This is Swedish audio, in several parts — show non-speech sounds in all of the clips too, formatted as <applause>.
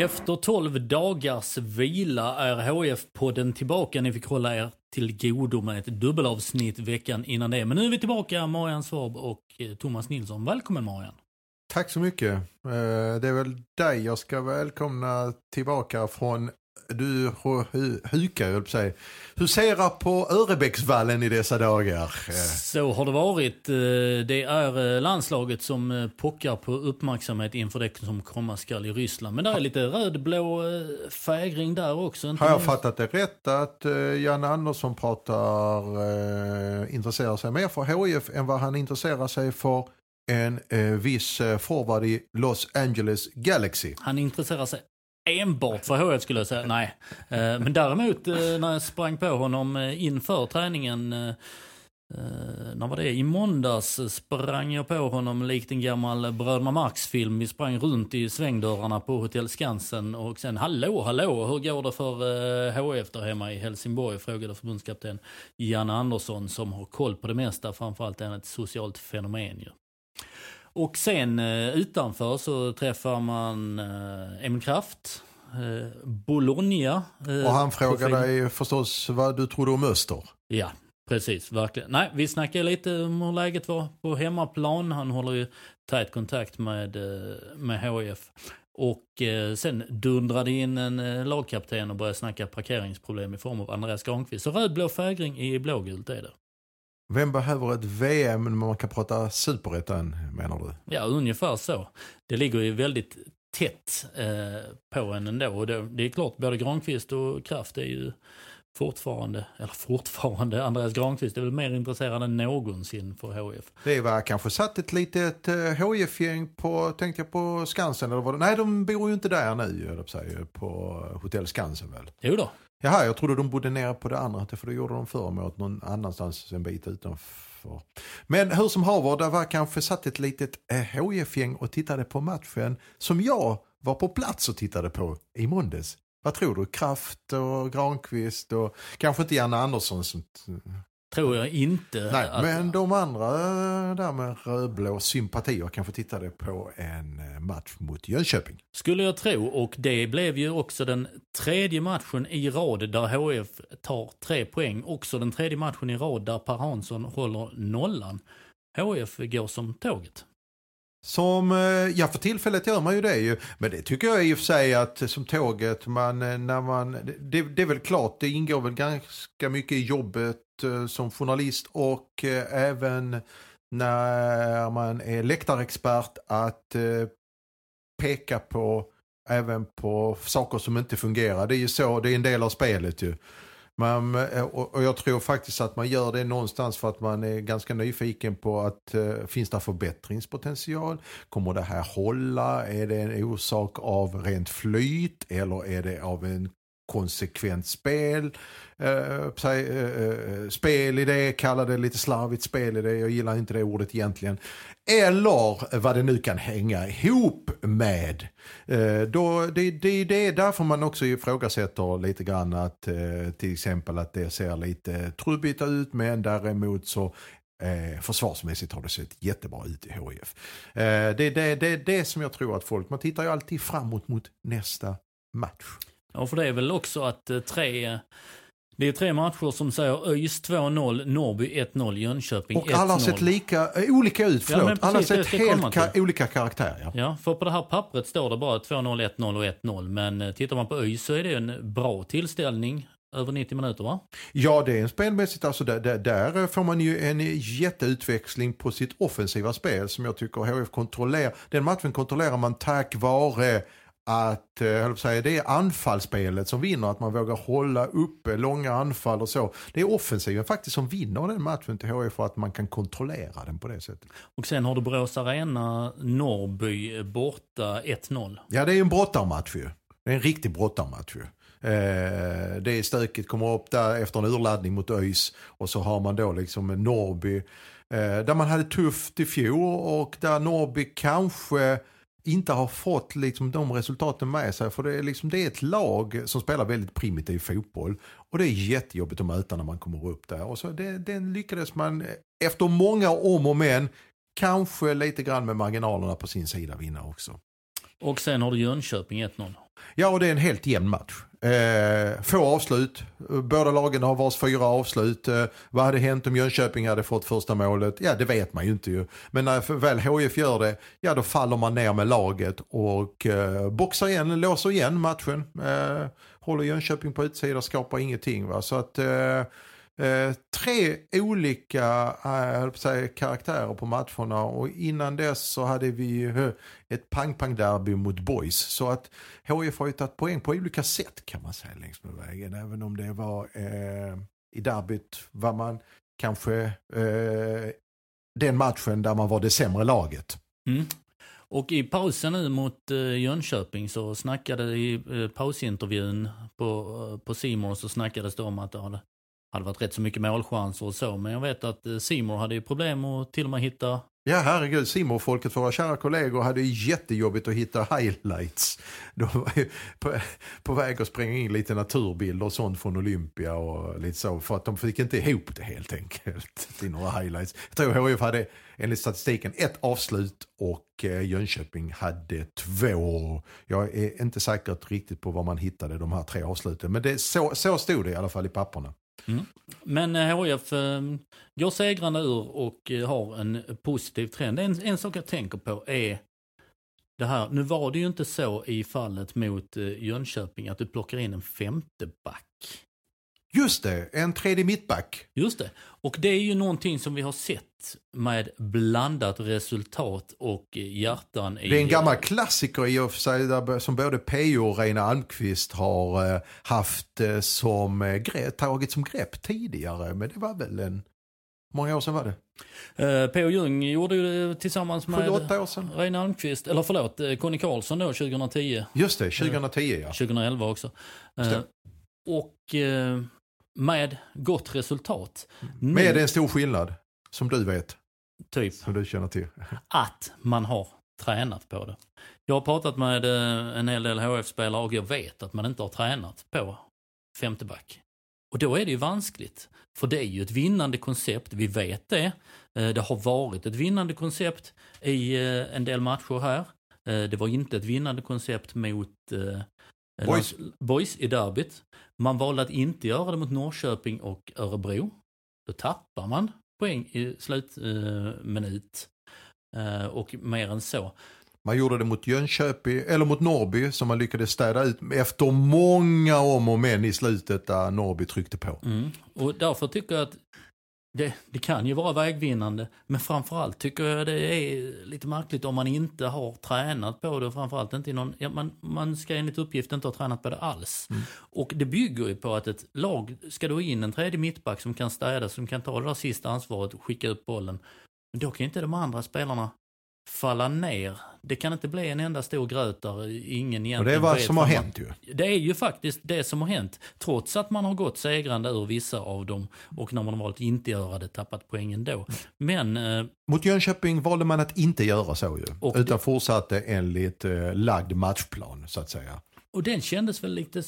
Efter 12 dagars vila är HF-podden tillbaka. Ni fick hålla er till godo med ett dubbelavsnitt veckan innan det. Men nu är vi tillbaka, Marian Svab och eh, Thomas Nilsson. Välkommen Marian. Tack så mycket. Eh, det är väl dig jag ska välkomna tillbaka från du hu- hukar, jag säga. Huserar på Örebäcksvallen i dessa dagar. Så har det varit. Eh, Det är eh, landslaget som eh, pockar på uppmärksamhet inför det som komma skall i Ryssland. Men det är lite rödblå fägring där också. Har jag minst. fattat det rätt att uh, Jan Andersson pratar, intresserar sig mer för HIF än vad han intresserar sig för en viss forward i Los Angeles Galaxy? Han intresserar sig enbart för HF skulle jag säga. Nej. Eh, men däremot eh, när jag sprang på honom eh, inför träningen. När var det? I måndags sprang jag på honom likt en gammal Bröderna Marx-film. Vi sprang runt i svängdörrarna på Hotell Skansen och sen hallå, hallå, hur går det för HIF HF där hemma i Helsingborg? Frågade förbundskapten Janne Andersson som har koll på det mesta. Framförallt är han ett socialt fenomen ju. Och sen eh, utanför så träffar man eh, Emil Kraft, eh, Bologna. Och han frågar profil. dig förstås vad du trodde om Öster. Ja, precis. Verkligen. Nej, vi snackade lite om hur läget var på hemmaplan. Han håller ju tät kontakt med, med HIF. Och sen dundrade in en lagkapten och började snacka parkeringsproblem i form av Andreas Granqvist. Så rödblå fägring i blågult är det. Vem behöver ett VM när man kan prata superettan menar du? Ja, ungefär så. Det ligger ju väldigt tätt eh, på en ändå. Och det, det är klart, både Granqvist och Kraft är ju fortfarande, eller fortfarande, <laughs> Andreas Granqvist är väl mer intresserad än någonsin för HF. Det var kanske satt ett litet uh, HIF-gäng på, tänkte jag på Skansen eller vad det, Nej, de bor ju inte där nu, jag på Hotell Skansen väl. Jo då, Jaha, jag trodde de bodde nere på det andra, för det gjorde de förr med någon annanstans en bit utanför. Men hur som haver, där var kanske satt ett litet eh, HIF-gäng och tittade på matchen som jag var på plats och tittade på i måndags. Vad tror du? Kraft och Granqvist och kanske inte Janne Andersson som tror jag inte. Nej, att- men de andra där med rödblå sympatier kanske tittade på en eh, match mot Jönköping. Skulle jag tro. Och det blev ju också den tredje matchen i rad där HF tar tre poäng. Också den tredje matchen i rad där Per Hansson håller nollan. HF går som tåget. Som, eh, ja för tillfället gör man ju det ju. Men det tycker jag i och för sig att som tåget, man, eh, när man, det, det är väl klart, det ingår väl ganska mycket i jobbet Eh, som journalist och eh, även när man är läktarexpert att eh, peka på även på saker som inte fungerar. Det är ju så, det är en del av spelet ju. Man, och jag tror faktiskt att man gör det någonstans för att man är ganska nyfiken på att finns det förbättringspotential? Kommer det här hålla? Är det en orsak av rent flyt eller är det av en konsekvent spel? Eh, eh, eh, spel i det, kalla det lite slarvigt spel i det, jag gillar inte det ordet egentligen. Eller vad det nu kan hänga ihop med. Eh, då, det, det, det är därför man också ifrågasätter lite grann att eh, till exempel att det ser lite trubbigt ut men däremot så Eh, försvarsmässigt har det sett jättebra ut i HIF. Eh, det är det, det, det som jag tror att folk, man tittar ju alltid framåt mot nästa match. Ja, för det är väl också att eh, tre... Det är tre matcher som säger ÖIS 2-0, Norrby 1-0, Jönköping 1-0. Och alla har sett lika, eh, olika ut, Ja, men förlåt. alla har precis, sett helt ka- olika karaktärer. Ja. Ja, för på det här pappret står det bara 2-0, 1-0 och 1-0. Men eh, tittar man på ÖIS så är det en bra tillställning. över 90 minuter va? Ja, det är en spelmässigt, alltså där, där, där får man ju en jätteutväxling på sitt offensiva spel som jag tycker HF kontrollerar. Den matchen kontrollerar man tack vare att eh, säga, det är anfallsspelet som vinner, att man vågar hålla uppe långa anfall och så. Det är offensiven faktiskt som vinner den matchen till HF för att man kan kontrollera den på det sättet. Och sen har du Borås Arena, Norrby borta 1-0. Ja, det är en brottarmatch ju. Det är en riktig brottarmatch ju. Eh, det är stökigt, kommer upp där efter en urladdning mot ÖIS och så har man då liksom Norrby eh, där man hade tufft i fjol och där Norrby kanske inte har fått liksom de resultaten med sig. För det är, liksom, det är ett lag som spelar väldigt primitiv fotboll. Och det är jättejobbigt att möta när man kommer upp där. Och så det, den lyckades man efter många om och men, kanske lite grann med marginalerna på sin sida vinna också. Och sen har du Jönköping 1-0. Ja, och det är en helt jämn match. Eh, få avslut. Båda lagen har vars fyra avslut. Eh, vad hade hänt om Jönköping hade fått första målet? Ja, det vet man ju inte ju. Men när väl HIF gör det, ja då faller man ner med laget och eh, boxar igen, låser igen matchen. Eh, håller Jönköping på utsidan, skapar ingenting. Va? Så att eh, Eh, tre olika eh, säga, karaktärer på matcherna och innan dess så hade vi eh, ett pang-pang-derby mot Boys. Så att HIF har ju tagit poäng på olika sätt kan man säga längs med vägen. Även om det var eh, i derbyt var man kanske eh, den matchen där man var det sämre laget. Mm. Och i pausen nu mot eh, Jönköping så snackade i eh, pausintervjun på, på Simon så snackades det om att det hade varit rätt så mycket målchanser och så. Men jag vet att eh, Simon hade ju problem att till och med hitta Ja herregud, Simor-folket, våra kära kollegor hade ju jättejobbigt att hitta highlights. De var ju på, på väg att spränga in lite naturbilder och sånt från Olympia och lite så. För att de fick inte ihop det helt enkelt <laughs> till några highlights. Jag tror HIF hade enligt statistiken ett avslut och eh, Jönköping hade två. Jag är inte säker riktigt på var man hittade de här tre avsluten. Men det, så, så stod det i alla fall i papperna. Mm. Men eh, HIF ehm, går segrande ur och eh, har en positiv trend. En, en sak jag tänker på är det här, nu var det ju inte så i fallet mot eh, Jönköping att du plockar in en femte back. Just det, en tredje mittback. Just det. Och det är ju någonting som vi har sett med blandat resultat och hjärtan i... Det är en gammal klassiker i och för sig där, som både P.O. och Reine Almqvist har eh, haft eh, som eh, grepp, tagit som grepp tidigare. Men det var väl en... många år sedan var det? Uh, P.O. Ljung gjorde ju det tillsammans med. Reine Almqvist, eller förlåt, Conny Karlsson då 2010. Just det, 2010 ja. 2011 också. Uh, och uh, med gott resultat. Mm. Med en stor skillnad, som du vet. Typ. Som du känner till. <laughs> Att man har tränat på det. Jag har pratat med eh, en hel del HF-spelare och jag vet att man inte har tränat på femteback. Och då är det ju vanskligt. För det är ju ett vinnande koncept, vi vet det. Eh, det har varit ett vinnande koncept i eh, en del matcher här. Det var inte ett vinnande koncept mot Boys. Boys i derbyt. Man valde att inte göra det mot Norrköping och Örebro. Då tappar man poäng i slutminut. Eh, och mer än så. Man gjorde det mot Jönköping, eller mot Norrby som man lyckades städa ut efter många om och men i slutet där Norrby tryckte på. Mm. Och därför tycker jag att det, det, kan ju vara vägvinnande, men framförallt tycker jag det är lite märkligt om man inte har tränat på det. Framförallt inte i någon, ja, man, man ska enligt uppgift inte ha tränat på det alls. Mm. Och det bygger ju på att ett lag ska då in en tredje mittback som kan städa, som kan ta det där sista ansvaret och skicka ut bollen. Men då kan inte de andra spelarna falla ner. Det kan inte bli en enda stor gröt där ingen egentligen Och det är vad som har hänt ju. Det är ju faktiskt det som har hänt. Trots att man har gått segrande ur vissa av dem och när man har valt att inte göra det tappat poängen då. Men... Eh, Mot Jönköping valde man att inte göra så ju. Utan det, fortsatte enligt eh, lagd matchplan så att säga. Och den kändes väl lite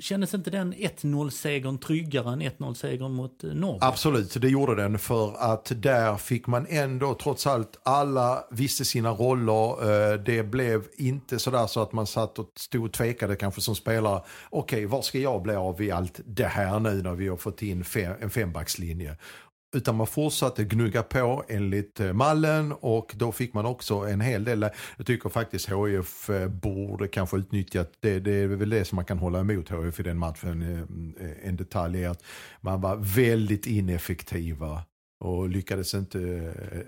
kändes inte den 1-0-segern tryggare än 1-0-segern mot eh, Norge? Absolut, det gjorde den för att där fick man ändå trots allt, alla visste sina roller. Eh, det blev inte sådär så att man satt och stod och tvekade kanske som spelare. Okej, okay, var ska jag bli av i allt det här nu när vi har fått in fem, en fembackslinje? Utan man fortsatte gnugga på enligt eh, mallen och då fick man också en hel del. Jag tycker faktiskt HIF eh, borde kanske utnyttjat det. Det är väl det som man kan hålla emot HIF i den matchen. Eh, en detalj är att man var väldigt ineffektiva och lyckades inte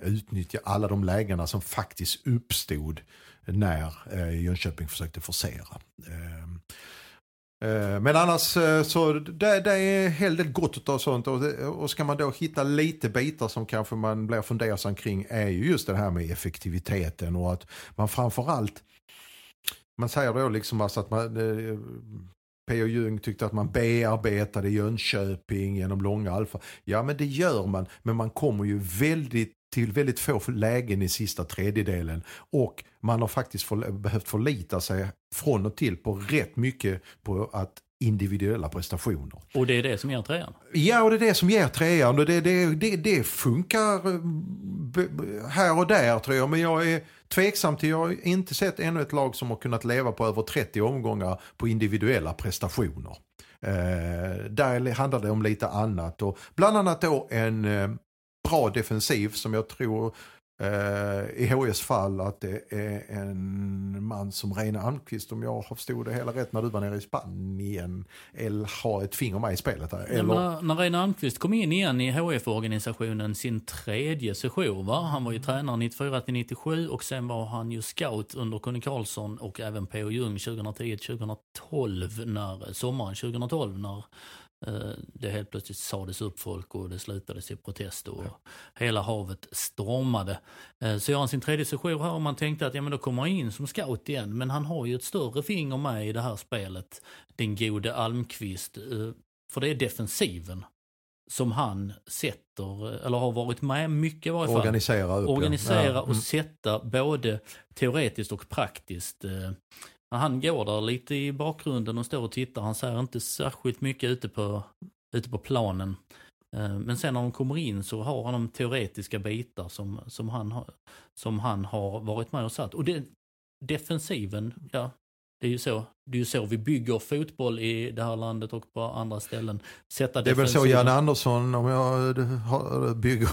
utnyttja alla de lägena som faktiskt uppstod när Jönköping försökte forcera. Ehm, Eh, men annars eh, så det, det är en hel del gott av sånt och, och ska man då hitta lite bitar som kanske man blir fundersam kring är ju just det här med effektiviteten och att man framförallt man säger då liksom alltså att man eh, P.O. Jung tyckte att man bearbetade Jönköping genom långa alfa. Ja men det gör man men man kommer ju väldigt till väldigt få lägen i sista tredjedelen. Och man har faktiskt för, behövt förlita sig från och till på rätt mycket på att individuella prestationer. Och det är det som ger trean? Ja, och det är det som ger trean. Och det, det, det, det funkar eh, här och där tror jag. Men jag är tveksam till, jag har inte sett ännu ett lag som har kunnat leva på över 30 omgångar på individuella prestationer. Eh, där handlar det om lite annat. Och bland annat då en eh, bra defensiv som jag tror eh, i HIs fall att det är en man som Reine Almqvist om jag förstod det hela rätt när du var nere i Spanien eller har ett finger med i spelet där. Eller... När, när Reine Almqvist kom in igen i HIF-organisationen sin tredje session va? Han var ju tränare 94 till 97 och sen var han ju scout under Conny Karlsson och även P.O. Jung 2010-2012 när sommaren 2012 när det helt plötsligt sades upp folk och det slutades i protest och ja. hela havet stormade. Eh, så gör han sin tredje session här och man tänkte att ja men då kommer han in som scout igen. Men han har ju ett större finger med i det här spelet, den gode Almqvist. Eh, för det är defensiven som han sätter, eller har varit med mycket i varje fall. Organisera upp. Organisera ja. och mm. sätta både teoretiskt och praktiskt han går där lite i bakgrunden och står och tittar. Han ser inte särskilt mycket ute på, ute på planen. Eh, men sen när de kommer in så har han de teoretiska bitar som, som, han, har, som han har varit med och satt. Och det, defensiven, ja, det är ju så. Det är ju så vi bygger fotboll i det här landet och på andra ställen. Sätta det är väl så Jan Andersson, om jag bygger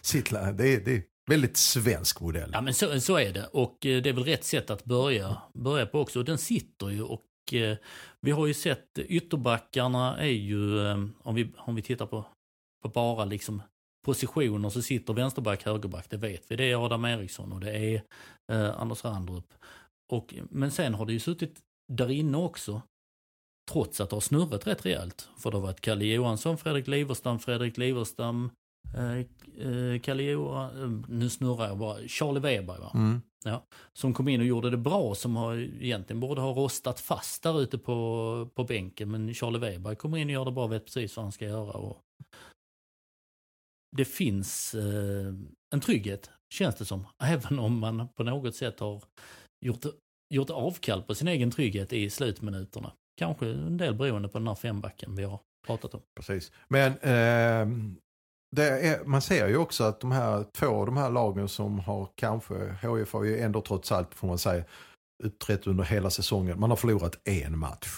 <laughs> sitt land. Det det, Väldigt svensk modell. Ja men så, så är det och eh, det är väl rätt sätt att börja, börja på också. Den sitter ju och eh, vi har ju sett eh, ytterbackarna är ju, om vi, om vi tittar på, på bara liksom positioner så sitter vänsterback, högerback, det vet vi. Det är Adam Eriksson och det är eh, Anders Randrup. Och, men sen har det ju suttit där inne också, trots att det har snurrat rätt rejält. För det har varit Kalle Johansson, Fredrik Liverstam, Fredrik Liverstam, eh, Kalle Johan, nu snurrar jag bara, Charlie Weber va? Mm. Ja, som kom in och gjorde det bra, som har, egentligen borde ha rostat fast där ute på, på bänken. Men Charlie Weber kommer in och gör det bra, vet precis vad han ska göra. Och det finns eh, en trygghet, känns det som. <laughs> Även om man på något sätt har gjort, gjort avkall på sin egen trygghet i slutminuterna. Kanske en del beroende på den här fembacken vi har pratat om. Precis. Men eh, är, man ser ju också att de här två av de här lagen som har kanske, HIF har ju ändå trots allt får man säga, uppträtt under hela säsongen. Man har förlorat en match.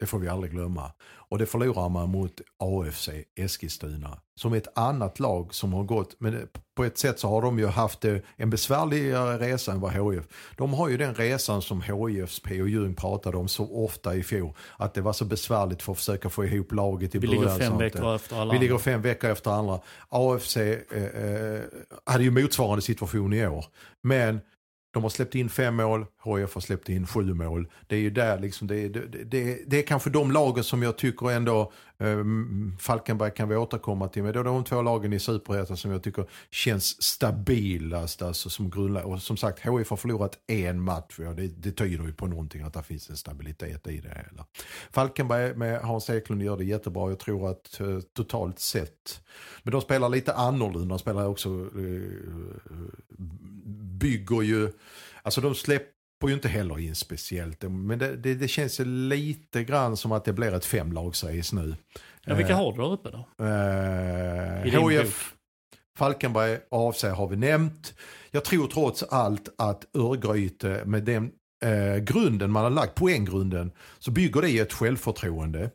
Det får vi aldrig glömma. Och det förlorar man mot AFC Eskilstuna. Som är ett annat lag som har gått, men på ett sätt så har de ju haft en besvärligare resa än vad HIF. De har ju den resan som HIFs P.O. Ljung pratade om så ofta i fjol. Att det var så besvärligt för att försöka få ihop laget i vi början. Vi ligger fem veckor efter alla Vi ligger fem veckor efter andra. AFC eh, eh, hade ju motsvarande situation i år. Men de har släppt in fem mål, HIF har släppt in sju mål. Det är ju där liksom, det, det, det, det är kanske de lagen som jag tycker ändå eh, Falkenberg kan vi återkomma till. Men det är de två lagen i Superettan som jag tycker känns stabilast. Alltså som grundlag. Och som sagt, HIF har förlorat en match. Ja, det, det tyder ju på någonting att det finns en stabilitet i det hela. Falkenberg med Hans Eklund gör det jättebra. Jag tror att eh, totalt sett. Men de spelar lite annorlunda. De spelar också, eh, bygger ju Alltså de släpper ju inte heller in speciellt. Men det, det, det känns lite grann som att det blir ett femlagsrace nu. Ja, vilka har du där uppe då? Eh, HF, Falkenberg, AFC har vi nämnt. Jag tror trots allt att Örgryte med den eh, grunden man har lagt, poänggrunden, så bygger det ett självförtroende.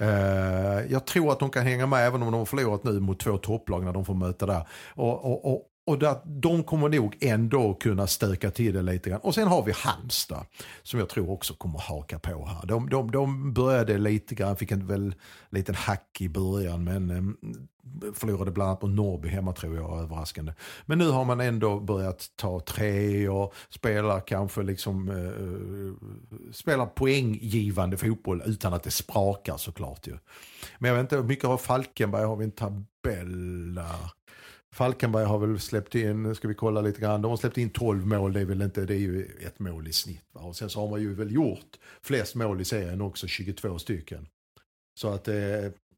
Eh, jag tror att de kan hänga med även om de har förlorat nu mot två topplag när de får möta där. Och, och, och, och där, de kommer nog ändå kunna stöka till det lite grann. Och sen har vi Halmstad som jag tror också kommer haka på här. De, de, de började lite grann, fick en väl liten hack i början men eh, förlorade bland annat på Norrby hemma tror jag överraskande. Men nu har man ändå börjat ta tre och spelar kanske liksom eh, eh, spelar poänggivande fotboll utan att det sprakar såklart ju. Men jag vet inte, hur mycket har Falkenberg, har vi en tabell där? Falkenberg har väl släppt in, ska vi kolla lite grann, de har släppt in 12 mål, det är väl inte, det är ju ett mål i snitt. Va? Och sen så har man ju väl gjort flest mål i serien också, 22 stycken. Så att eh,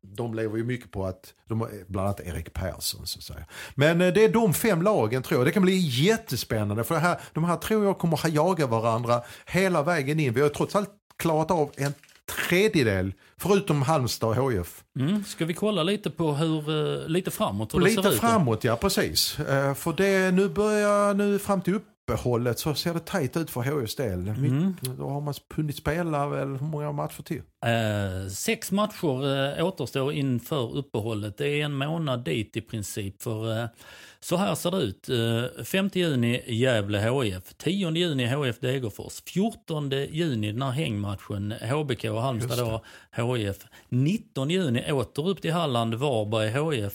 de lever ju mycket på att, de har, bland annat Erik Persson så att säga. Men eh, det är de fem lagen tror jag, det kan bli jättespännande för det här, de här tror jag kommer att jaga varandra hela vägen in. Vi har trots allt klarat av en tredjedel, förutom Halmstad och HF. Mm. Ska vi kolla lite på hur, uh, lite framåt hur lite det ser framåt, ut? ja precis. Uh, för det, nu börjar, nu fram till uppehållet så ser det tajt ut för HFs del. Mm. Då har man hunnit spela väl hur många matcher till? Uh, sex matcher uh, återstår inför uppehållet. Det är en månad dit i princip. För uh, så här ser det ut. 5 juni Gävle HF, 10 juni HF Degerfors, 14 juni den här hängmatchen HBK och Halmstad då HF, 19 juni åter upp till Halland Varberg HF,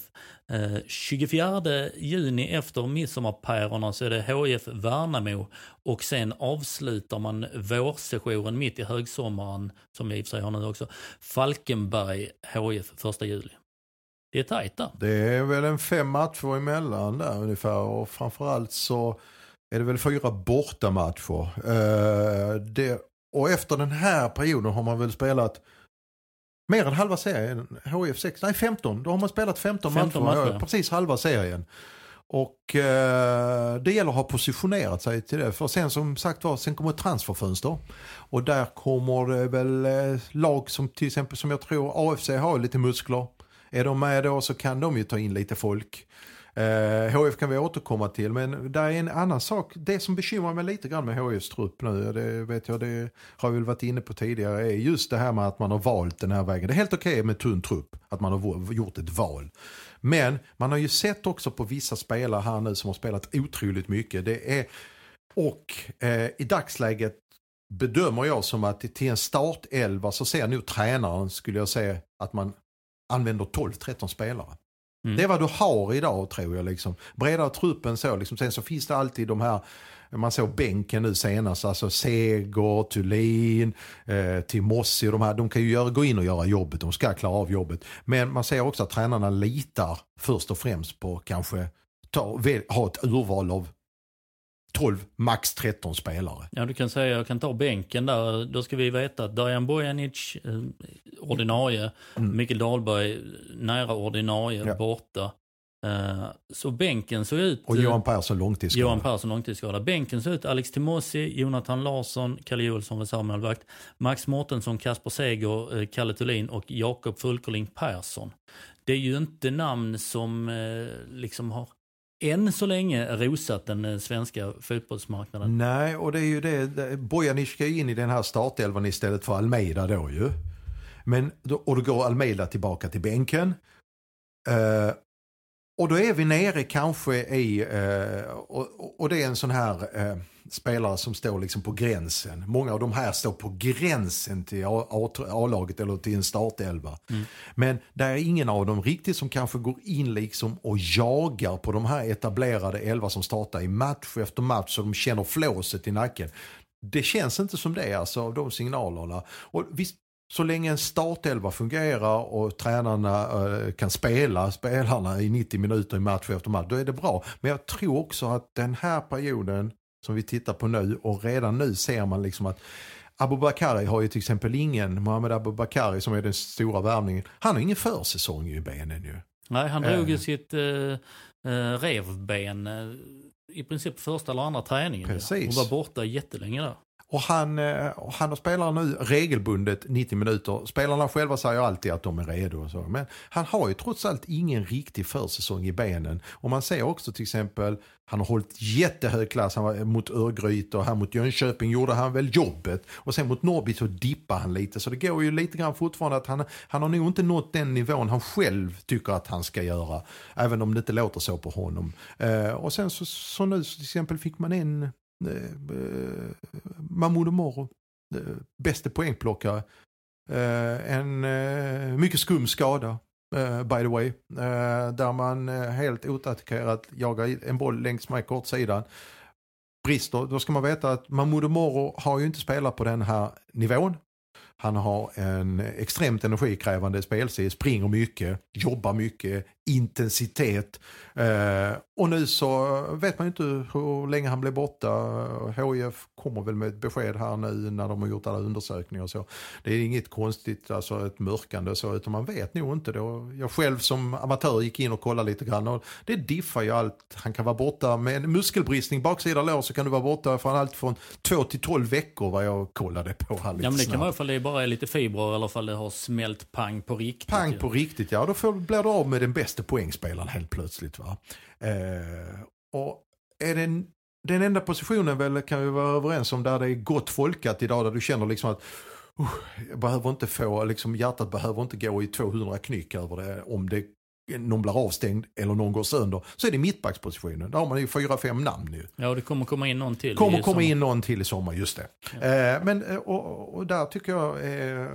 Eh, 24 juni efter midsommarpärorna så är det HF Värnamo och sen avslutar man vårsessionen mitt i högsommaren, som vi i och för sig har nu också, Falkenberg HF 1 juli. Det är tajt där. Det är väl en fem matcher emellan där ungefär och framförallt så är det väl fyra bortamatcher. Uh, det, och efter den här perioden har man väl spelat mer än halva serien. HF 6, nej 15. Då har man spelat 15, 15 matcher, matcher. precis halva serien. Och eh, det gäller att ha positionerat sig till det. För sen som sagt var, sen kommer ett transferfönster. Och där kommer det väl eh, lag som till exempel som jag tror AFC har lite muskler. Är de med då så kan de ju ta in lite folk. Eh, HF kan vi återkomma till men det är en annan sak. Det som bekymrar mig lite grann med HFs trupp nu, det vet jag, det har vi väl varit inne på tidigare, är just det här med att man har valt den här vägen. Det är helt okej okay med tunn trupp, att man har gjort ett val. Men man har ju sett också på vissa spelare här nu som har spelat otroligt mycket. Det är, och eh, i dagsläget bedömer jag som att till en startelva så ser nog tränaren, skulle jag säga, att man använder 12-13 spelare. Mm. Det är vad du har idag tror jag. Liksom. Bredare truppen så. Liksom. Sen så finns det alltid de här, man såg bänken nu senast, alltså Seger, Thulin, eh, Timossi och de här. De kan ju göra, gå in och göra jobbet, de ska klara av jobbet. Men man ser också att tränarna litar först och främst på kanske ta, ha ett urval av 12, max 13 spelare. Ja, du kan säga, jag kan ta bänken där. Då ska vi veta att Dajan Bojanic, eh, ordinarie, mm. Mikael Dahlberg, nära ordinarie, ja. borta. Uh, så bänken såg ut... Och Johan Persson långtidsskadad. Johan Persson långtidsskadad. Bänken såg ut Alex Timossi, Jonathan Larsson, Kalle Joelsson reservmålvakt, Max Mårtensson, Kasper Seger, uh, Kalle Thulin och Jakob Fulkerling Persson. Det är ju inte namn som uh, liksom har än så länge rosat den eh, svenska fotbollsmarknaden. Nej, och det är ju det. Bojanic ska in i den här startelvan istället för Almeida då ju. Men, och då går Almeida tillbaka till bänken. Eh, och då är vi nere kanske i, uh, och, och, det är en sån här uh, spelare som står liksom på gränsen. Många av de här står på gränsen till A-laget eller till en startelva. Mm. Men det är ingen av dem riktigt som kanske går in liksom och jagar på de här etablerade elva som startar i match efter match så de känner flåset i nacken. Det känns inte som det alltså av de signalerna. Och visst, så länge en startelva fungerar och tränarna uh, kan spela spelarna i 90 minuter i match efter match, då är det bra. Men jag tror också att den här perioden som vi tittar på nu och redan nu ser man liksom att Abubakari har ju till exempel ingen, Mohamed Abubakari som är den stora värvningen, han har ingen försäsong i benen ju. Nej, han drog ju äh. sitt uh, revben i princip första eller andra träningen. Precis. Och var borta jättelänge där. Och han, eh, och han spelar nu regelbundet 90 minuter. Spelarna själva säger alltid att de är redo. Och så. Men han har ju trots allt ingen riktig försäsong i benen. Och man ser också till exempel, han har hållit jättehög klass han var mot Örgryte och här mot Jönköping gjorde han väl jobbet. Och sen mot Norrby så dippar han lite. Så det går ju lite grann fortfarande att han, han har nog inte nått den nivån han själv tycker att han ska göra. Även om det inte låter så på honom. Eh, och sen så, så nu så till exempel fick man en eh, eh Mahmoud Moro, eh, bäste poängplockare. Eh, en eh, mycket skum skada. Eh, by the way. Eh, där man eh, helt oattackerat jagar en boll längs med kortsidan. Brister, då ska man veta att Mahmoud Moro har ju inte spelat på den här nivån. Han har en extremt energikrävande spelstil, springer mycket, jobbar mycket, intensitet. Eh, och nu så vet man ju inte hur länge han blir borta. HIF kommer väl med ett besked här nu när de har gjort alla undersökningar och så. Det är inget konstigt, alltså ett mörkande och så, utan man vet nog inte. Då. Jag själv som amatör gick in och kollade lite grann och det diffar ju allt. Han kan vara borta med en muskelbristning, baksida lår så kan du vara borta från allt från två till tolv veckor vad jag kollade på här lite Ja men det kan vara ifall det bara är lite fibrer eller ifall det har smält pang på riktigt. Pang på riktigt, ja. Då får, blir du av med den bästa poängspelaren helt plötsligt. Va? Eh, och är den, den enda positionen väl kan vi vara överens om där det är gott folkat idag, där du känner liksom att uh, jag behöver inte få, liksom, hjärtat behöver inte gå i 200 knyck över det om det någon blir avstängd eller någon går sönder. Så är det mittbackspositionen. Där har man ju fyra, fem namn nu. Ja, det kommer komma in någon till. Kommer komma sommar. in någon till i sommar, just det. Eh, men, eh, och, och där tycker jag är,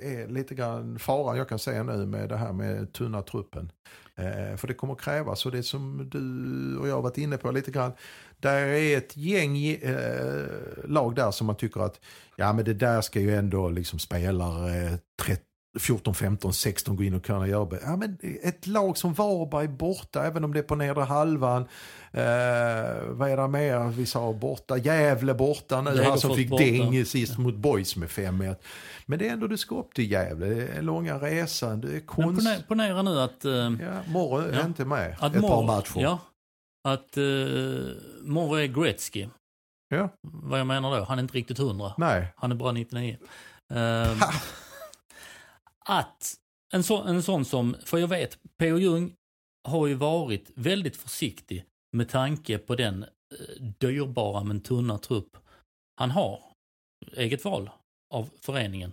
är lite grann faran jag kan säga nu med det här med tunna truppen. Eh, för det kommer krävas och det som du och jag varit inne på lite grann. Där är ett gäng eh, lag där som man tycker att ja men det där ska ju ändå liksom spelare 30 14, 15, 16 gå in och kunna göra. Ja, men ett lag som Varberg borta, även om det är på nedre halvan. Eh, vad är det mer vi sa borta? Gävle borta nu, han som fick borta. däng sist mot Boys med 5-1. Men det är ändå du ska upp till Gävle, det är långa resan, det är Men konst... ponera, ponera nu att... eh, Ja, Morro är Ja. inte med att ett Mor- par matcher. Ja. Att uh, Morro är Gretzky. Ja. Vad jag menar då? Han är inte riktigt hundra. Nej. Han är bara 99. <laughs> Ehm, Ha! Att en, så, en sån som, för jag vet, P.O. Jung har ju varit väldigt försiktig med tanke på den eh, dyrbara men tunna trupp han har. Eget val av föreningen.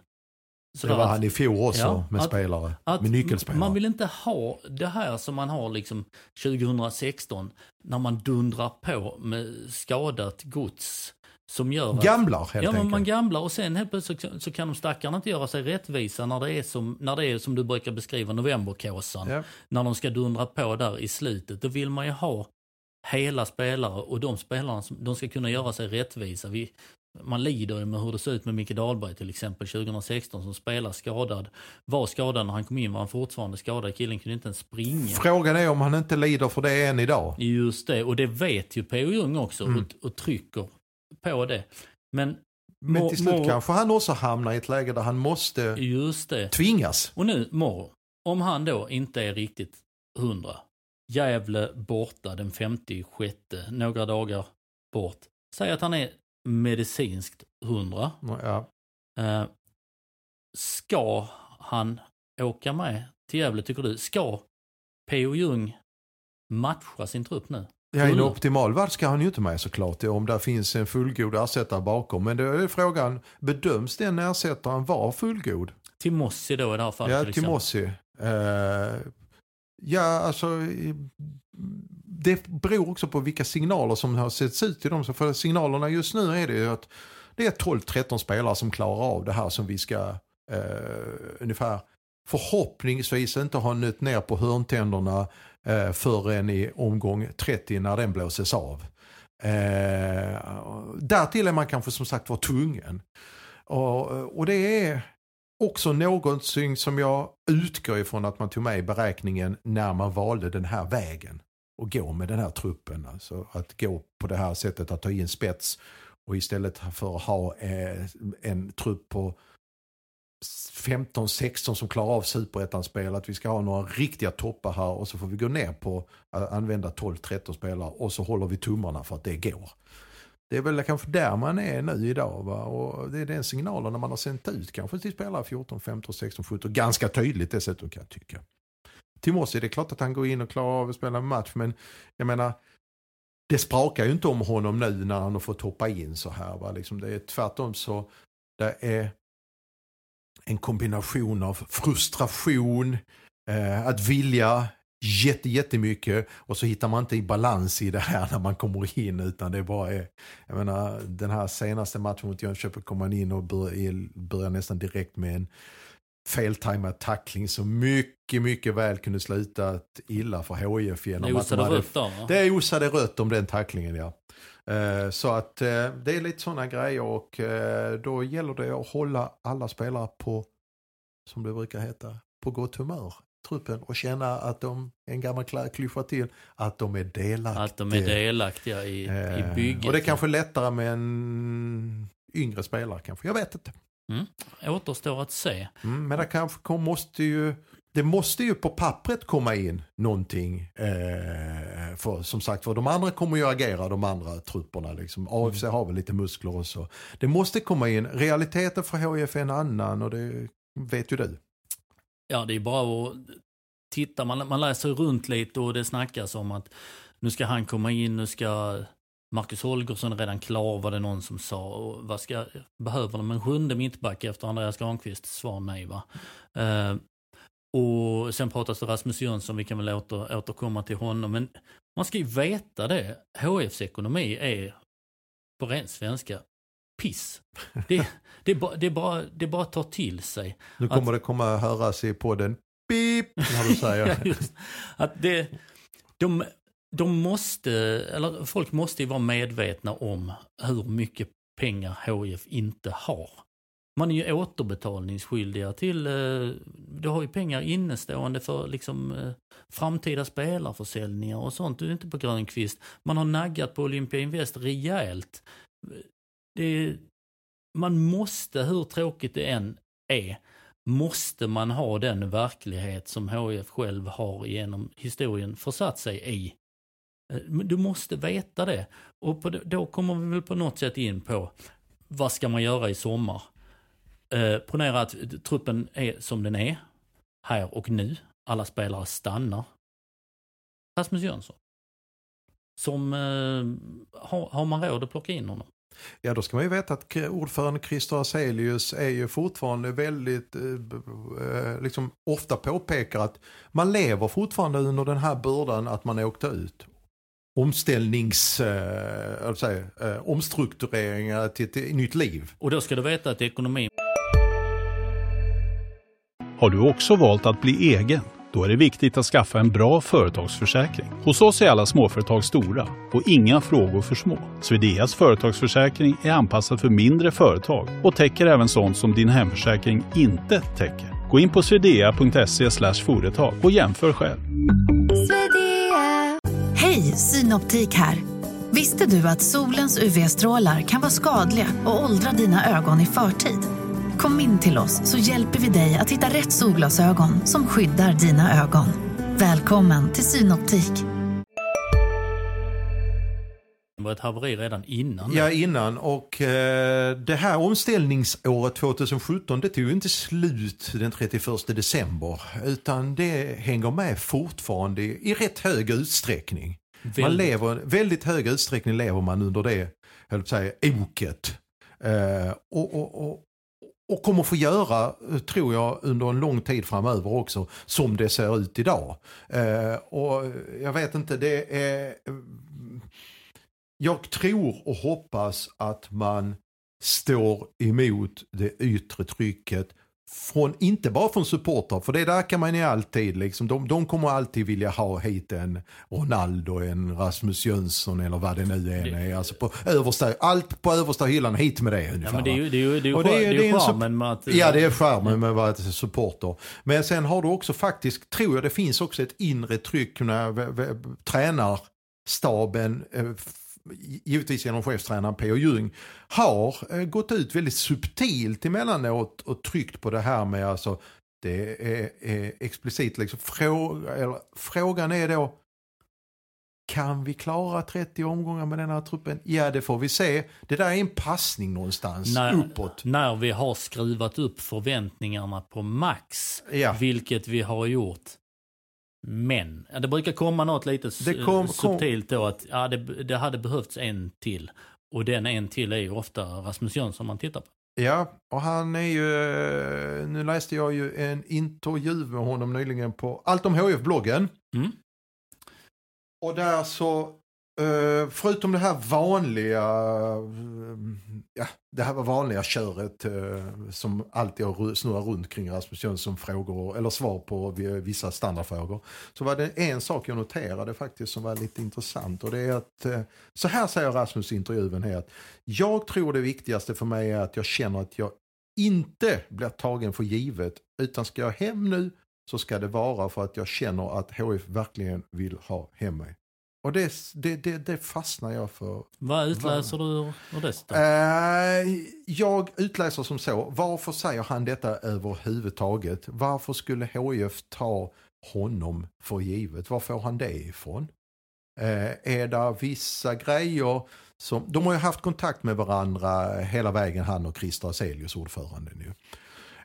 Så Det var att- han i fjol också Ja, med att- spelare, att med nyckelspelare. Man vill inte ha det här som man har liksom 2016 när man dundrar på med skadat gods som gör att... Gamlar helt ja, men enkelt. man gamlar och sen helt plötsligt så, så kan de stackarna inte göra sig rättvisa när det är som, när det är som du brukar beskriva novemberkåsan. Ja. När de ska dundra på där i slutet. Då vill man ju ha hela spelare och de spelarna som, de ska kunna göra sig rättvisa. Vi, man lider ju med hur det ser ut med Micke Dahlberg till exempel 2016 som spelar skadad. Var skadad när han kom in var han fortfarande skadad. Killen kunde inte ens springa. Frågan är om han inte lider för det än idag. Just det, och det vet ju P.O. Jung också Mm. och, och trycker på det. Men, Men till slut kanske han också hamnar i ett läge där han måste just det. tvingas. Och nu Morro, om han då inte är riktigt hundra. Gävle borta den 56, några dagar bort. Säg att han är medicinskt hundra. Ja. Eh, ska han åka med till Gävle tycker du? Ska P.O. Jung matcha sin trupp nu? Ja, I en Mm. optimal värld ska han ju inte med såklart om det finns en fullgod ersättare bakom. Men då är frågan, bedöms den ersättaren vara fullgod? Timossi då i det här fallet Ja, till. Timossi. Eh, ja, alltså det beror också på vilka signaler som har setts ut till dem. För signalerna just nu är det ju att det är 12-13 spelare som klarar av det här som vi ska eh, ungefär förhoppningsvis inte ha nött ner på hörntänderna eh, förrän i omgång 30 när den blåses av. Eh, därtill är man kanske som sagt var tvungen. Och, och det är också någonting som jag utgår ifrån att man tog med i beräkningen när man valde den här vägen. Och gå med den här truppen. Alltså att gå på det här sättet att ta in spets och istället för att ha eh, en trupp på 15-16 som klarar av superettan-spel. Att vi ska ha några riktiga toppar här och så får vi gå ner på att använda 12-13 spelare och så håller vi tummarna för att det går. Det är väl kanske där man är nu idag. Va? Och det är den signalen man har sänt ut kanske till spelare 14, 15, 16, 17. Ganska tydligt dessutom kan jag tycka. Timossi, det är klart att han går in och klarar av att spela en match. Men jag menar, det sprakar ju inte om honom nu när han har fått hoppa in så här. Va? Liksom det är tvärtom så det är en kombination av frustration, eh, att vilja jätte, jättemycket och så hittar man inte i balans i det här när man kommer in utan det bara är, jag menar den här senaste matchen mot Jönköping kom man in och börjar, börjar nästan direkt med en feltajmad tackling som mycket, mycket väl kunde sluta illa för HIF genom det att de hade, rött då, va? Det osade rött om den tacklingen ja. Eh, så att eh, det är lite sådana grejer och eh, då gäller det att hålla alla spelare på, som det brukar heta, på gott humör truppen och känna att de, en gammal klyscha till, att de är delaktiga. Att de är delaktiga i, i bygget. Och det är kanske lättare med en yngre spelare kanske, jag vet inte. Mm. Återstår att se. Mm, men det kanske måste ju, det måste ju på pappret komma in någonting. Eh, för som sagt för de andra kommer ju agera, de andra trupperna. Liksom. AFC mm. har väl lite muskler och så. Det måste komma in, realiteten för HIF är en annan och det vet ju du. Ja, det är bara att titta, man, man läser runt lite och det snackas om att nu ska han komma in, nu ska Marcus Holgersson är redan klar var det någon som sa. Och vad ska, behöver de en sjunde mittback efter Andreas Granqvist? Svar nej va. Uh, och sen pratas det Rasmus Jönsson, vi kan väl åter, återkomma till honom. Men man ska ju veta det. HFs ekonomi är på ren svenska piss. Det, det, är bara, det, bara, det bara att ta till sig. Nu kommer att, det komma höras i podden. Beep, när du säger. <laughs> just, att det, de, de måste, eller folk måste ju vara medvetna om hur mycket pengar HIF inte har. Man är ju återbetalningsskyldiga till, eh, du har ju pengar innestående för liksom eh, framtida spelarförsäljningar och sånt. Du är inte på Grönkvist. Man har naggat på Olympia Invest rejält. Det, man måste, hur tråkigt det än är, måste man ha den verklighet som HIF själv har genom historien försatt sig i. Eh, du måste veta det. Och på, då kommer vi väl på något sätt in på vad ska man göra i sommar? Eh, ponera att truppen är som den är, här och nu. Alla spelare stannar. Rasmus Jönsson. Som, eh, har, har man råd att plocka in honom? Ja, då ska man ju veta att ordförande Christer Aselius är ju fortfarande väldigt, eh, eh, liksom ofta påpekar att man lever fortfarande under den här bördan att man åkte ut omställnings, äh, säga, äh, omstruktureringar till ett nytt liv. Och då ska du veta att ekonomin... Har du också valt att bli egen? Då är det viktigt att skaffa en bra företagsförsäkring. Hos oss är alla småföretag stora och inga frågor för små. Swedeas företagsförsäkring är anpassad för mindre företag och täcker även sånt som din hemförsäkring inte täcker. Gå in på swedea.se företag och jämför själv. Hej, Synoptik här. Visste du att solens UV-strålar kan vara skadliga och åldra dina ögon i förtid? Kom in till oss så hjälper vi dig att hitta rätt solglasögon som skyddar dina ögon. Välkommen till Synoptik. Det var ett haveri redan innan. Ja, innan. Och eh, det här omställningsåret 2017 det tog ju inte slut den 31 december. Utan det hänger med fortfarande i, rätt hög utsträckning. Väldigt. Man lever, väldigt hög utsträckning lever man under det, jag säga, oket. Eh, och, och, och, och kommer få göra, eh, tror jag, under en lång tid framöver också, som det ser ut idag. Eh, och jag vet inte, det är... Eh, jag tror och hoppas att man står emot det yttre trycket från, inte bara från supportrar, för det där kan man ju alltid, liksom, de, de kommer alltid vilja ha hit en Ronaldo, en Rasmus Jönsson eller vad det nu än är. Alltså på översta, allt på översta hyllan, hit med det ungefär. Ja, men det är ju, det är ju, det är ju, det är, det är charmen med att... Ja, det är charmen med att vara supporter. Men sen har du också faktiskt, tror jag det finns också ett inre tryck när tränarstaben eh, givetvis genom chefstränaren P.O. Ljung, har eh, gått ut väldigt subtilt emellanåt och tryckt på det här med alltså det är, är explicit liksom fråga, eller, frågan är då Kan vi klara 30 omgångar med den här truppen? Ja, det får vi se. Det där är en passning någonstans när, uppåt. när vi har skruvat upp förväntningarna på max, Ja. vilket vi har gjort. Men, det brukar komma något lite kom- subtilt då att ja, det, det hade behövts en till. Och den en till är ju ofta Rasmus Jönsson man tittar på. Ja, och han är ju, nu läste jag ju en intervju med honom nyligen på Allt om HF-bloggen. Mm. Och där så, Eh, förutom det här vanliga, eh, ja, det här var vanliga köret eh, som alltid har snurrat runt kring Rasmus Jönsson frågor, eller svar på vissa standardfrågor. Så var det en sak jag noterade faktiskt som var lite intressant och det är att, eh, så här säger Rasmus i intervjun här, att jag tror det viktigaste för mig är att jag känner att jag inte blir tagen för givet, utan ska jag hem nu så ska det vara för att jag känner att HF verkligen vill ha hem mig. Och det, det, det, det fastnar jag för. Vad utläser du ur, det? Eh, jag utläser som så, varför säger han detta överhuvudtaget? Varför skulle HF ta honom för givet? Var får han det ifrån? Eh, är det vissa grejer som, de har ju haft kontakt med varandra hela vägen han och Christer Aselius ordföranden ju.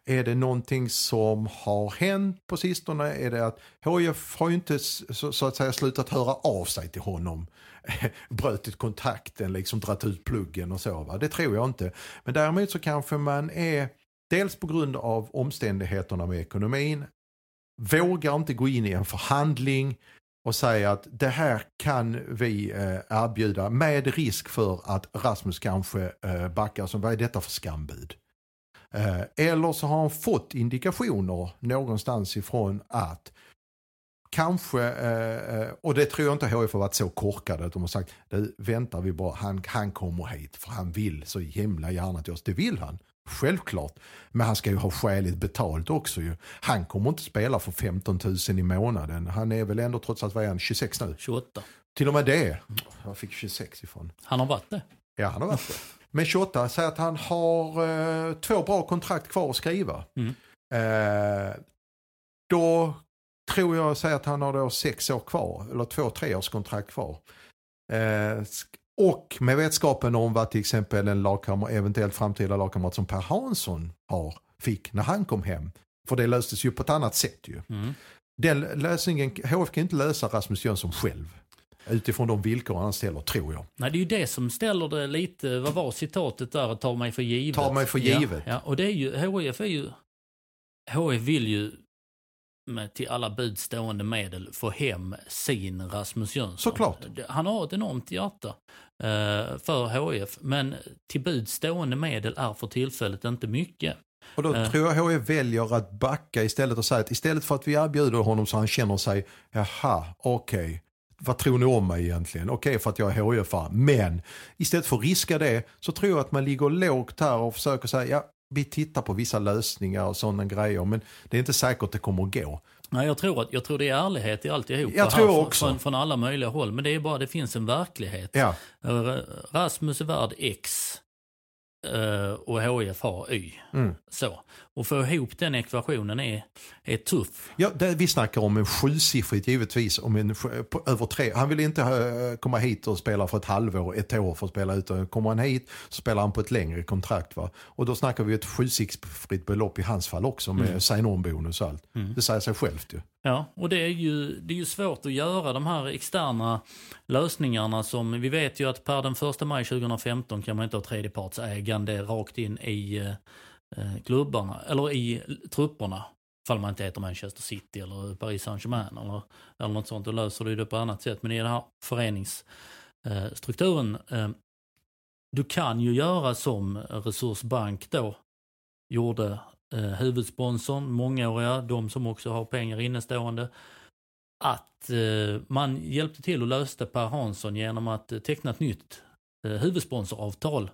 Är det någonting som har hänt på sistone? Är det att HIF har ju inte så, så att säga slutat höra av sig till honom. <laughs> Brutit kontakten, liksom dratt ut pluggen och så. Va? Det tror jag inte. Men däremot så kanske man är, dels på grund av omständigheterna med ekonomin, vågar inte gå in i en förhandling och säga att det här kan vi eh, erbjuda med risk för att Rasmus kanske eh, backar. Så vad är detta för skambud? Eh, eller så har han fått indikationer någonstans ifrån att kanske, eh, eh, och det tror jag inte HIF har varit så korkade att de har sagt, "Du, väntar vi bara, han, han kommer hit för han vill så himla gärna till oss. Det vill han, självklart. Men han ska ju ha skäligt betalt också ju. Han kommer inte spela för 15 000 i månaden. Han är väl ändå trots allt, vad är han, 26 nu? 28. Till och med det. Jag fick 26 ifrån. Han har varit det. Ja, han har varit det. Men 28 säger att han har eh, två bra kontrakt kvar att skriva. Mm. Eh, då tror jag säger att han har då sex år kvar, eller två treårs kontrakt kvar. Eh, och med vetskapen om vad till exempel en lagkamrat, eventuellt framtida lagkamrat som Per Hansson har, fick när han kom hem. För det löstes ju på ett annat sätt ju. Mm. Den lösningen, HF kan inte lösa Rasmus Jönsson själv. Utifrån de villkor han ställer, tror jag. Nej, det är ju det som ställer det lite, vad var citatet där, tar mig för givet. Tar mig för givet. Ja, ja och det är ju, HIF är ju, HIF vill ju med till alla budstående medel få hem sin Rasmus Jönsson. Såklart. Han har ett enormt hjärta eh, för HIF, men till budstående medel är för tillfället inte mycket. Och då Eh. tror jag HF väljer att backa istället och säga att istället för att vi erbjuder honom så han känner sig, jaha, okej, vad tror ni om mig egentligen? Okej för att jag är hif men istället för att riska det så tror jag att man ligger lågt här och försöker säga, ja, vi tittar på vissa lösningar och sådana grejer, men det är inte säkert att det kommer att gå. Nej, jag tror, att, jag tror det är ärlighet i alltihopa Jag här tror från- också. Från, från alla möjliga håll, men det är bara det finns en verklighet. Ja, Eh, Rasmus är värd X eh, och HIF har Y. mm. Så. Och få ihop den ekvationen är, är tuff. ja det, vi snackar om en sjusiffrigt givetvis, om en, på, över tre. Han vill inte eh, komma hit och spela för ett halvår, ett år för att spela ut. Kommer han hit så spelar han på ett längre kontrakt. Va? Och då snackar vi ett sjusiffrigt belopp i hans fall också med Mm. sign-on-bonus och allt. Mm. Det säger sig självt ju. Ja, och det är, ju, det är ju svårt att göra de här externa lösningarna som vi vet ju att per den 1 maj 2015 kan man inte ha tredjepartsägande rakt in i eh, eh, Eh, klubbarna, eller i trupperna. Ifall man inte heter Manchester City eller Paris Saint-Germain eller, eller något sånt. Då löser du det på annat sätt. Men i den här föreningsstrukturen, eh, du kan ju göra som Resursbank då gjorde eh, huvudsponsorn, mångåriga, de som också har pengar innestående. Att eh, man hjälpte till och löste Per Hansson genom att teckna ett nytt eh, huvudsponsoravtal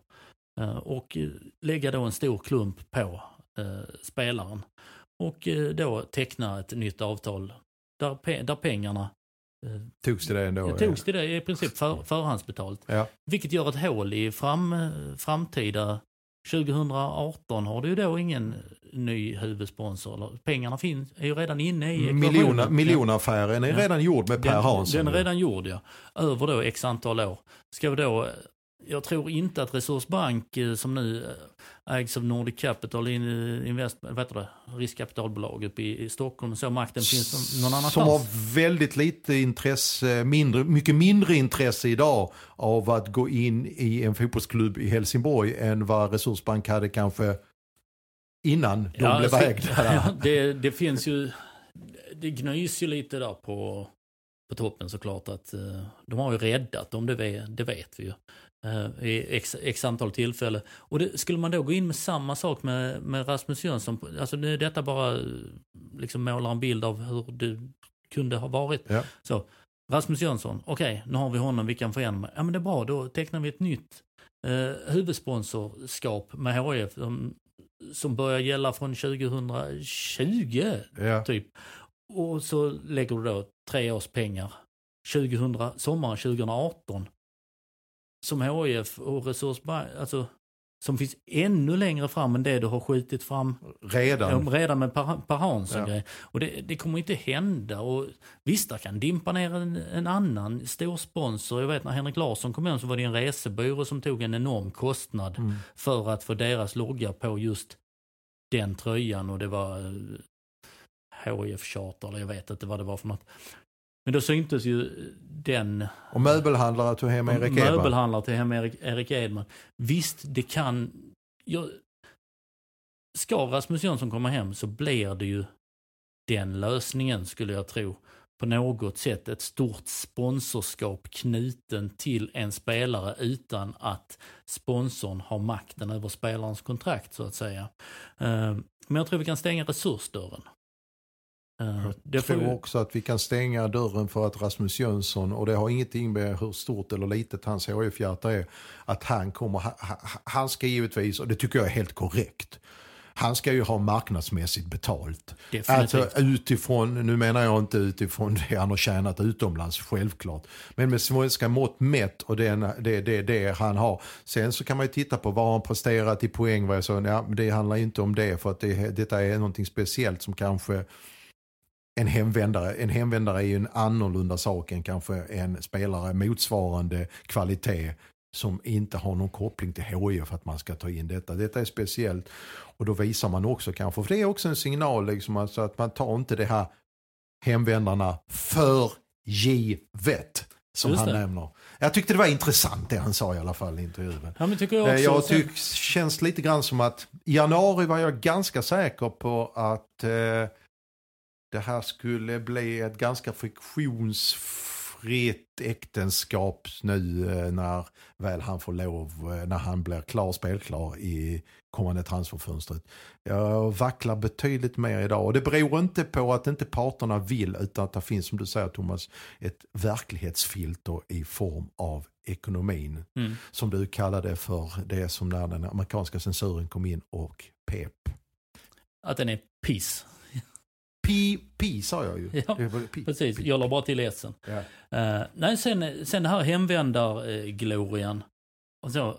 och eh, lägga då en stor klump på eh, spelaren. Och eh, då teckna ett nytt avtal där, pe- där pengarna eh, Togs det ändå? togs till det i princip för, förhandsbetalt. Ja. Vilket gör ett hål i fram, eh, framtida 2018 har du ju då ingen ny huvudsponsor. Pengarna finns, är ju redan inne i Miljoner, ekvationen. miljonaffären är Ja. redan gjord med Per den, Hansson. Den är redan gjord ja. Över då x antal år. Ska vi då, jag tror inte att Resursbank eh, som nu eh, ägs av Nordic Capital in- Invest, vad heter det, riskkapitalbolag uppe i, i Stockholm, så makten finns någon annanstans. Som har väldigt lite intresse, mindre, mycket mindre intresse idag av att gå in i en fotbollsklubb i Helsingborg än vad Resursbank hade kanske innan de Ja, blev ägda. Ja, <laughs> det, det finns ju, det gnys ju lite där på, på toppen såklart att eh, de har ju räddat dem, det vet, det vet vi ju. Eh, I x, x antal tillfällen. Och det, skulle man då gå in med samma sak med, med Rasmus Jönsson, alltså nu är detta bara liksom målar en bild av hur det kunde ha varit. Ja. Så, Rasmus Jönsson, okej, nu har vi honom, vi kan igenom. Ja men det är bra, då tecknar vi ett nytt eh, huvudsponsorskap med HF som, som börjar gälla från 2020 Ja. typ. Och så lägger du då tre års pengar 2000, sommaren 2018 som HIF och Resursbank, alltså som finns ännu längre fram än det du har skjutit fram Redan. Redan med Per, per Hansson Ja. grej. Och det, det kommer inte hända. Och visst, där kan dimpa ner en, en annan stor sponsor. Jag vet när Henrik Larsson kom hem så var det en resebyrå som tog en enorm kostnad Mm. för att få deras logga på just den tröjan och det var eh, HIF Charter eller jag vet inte vad det var för något. Men då syntes ju den Och möbelhandlare tog hem Erik Edman. möbelhandlare till hem Erik, Erik Edman. Visst, det kan... Jag, ska Rasmus Jönsson komma hem så blir det ju den lösningen skulle jag tro. På något sätt ett stort sponsorskap knuten till en spelare utan att sponsorn har makten över spelarens kontrakt så att säga. Eh, Men jag tror vi kan stänga resursdörren. Eh, det Jag får tror också att vi kan stänga dörren för att Rasmus Jönsson, och det har ingenting med hur stort eller litet hans HIF-hjärta är, att han kommer, ha- ha- han ska givetvis, och det tycker jag är helt korrekt, han ska ju ha marknadsmässigt betalt. Definitivt. Alltså utifrån, nu menar jag inte utifrån det han har tjänat utomlands, självklart. Men med svenska mått mätt och det, det, det, det han har. Sen så kan man ju titta på vad han presterat i poäng. Vad jag sa, ja, det handlar inte om det för att det, detta är någonting speciellt som kanske en hemvändare, en hemvändare är ju en annorlunda sak än kanske en spelare motsvarande kvalitet som inte har någon koppling till HIF för att man ska ta in detta. Detta är speciellt och då visar man också kanske, för det är också en signal liksom alltså att man tar inte det här hemvändarna för givet som Just han det. nämner. Jag tyckte det var intressant det han sa i alla fall i intervjun. Ja, men tycker jag Eh, också. Jag tycker känns lite grann som att i januari var jag ganska säker på att eh, det här skulle bli ett ganska friktionsfritt äktenskap nu eh, när väl han får lov, eh, när han blir klar, spelklar i kommande transferfönstret. Jag vacklar betydligt mer idag och det beror inte på att inte parterna vill utan att det finns som du säger Thomas ett verklighetsfilter i form av ekonomin Mm. som du kallade för det som när den amerikanska censuren kom in och pep. Att den är piss. Pi, pi sa jag ju. <laughs> Ja, pi. Precis, jag la bara till essen. Ja. Uh, nej, sen, sen det här hemvändarglorian. och så,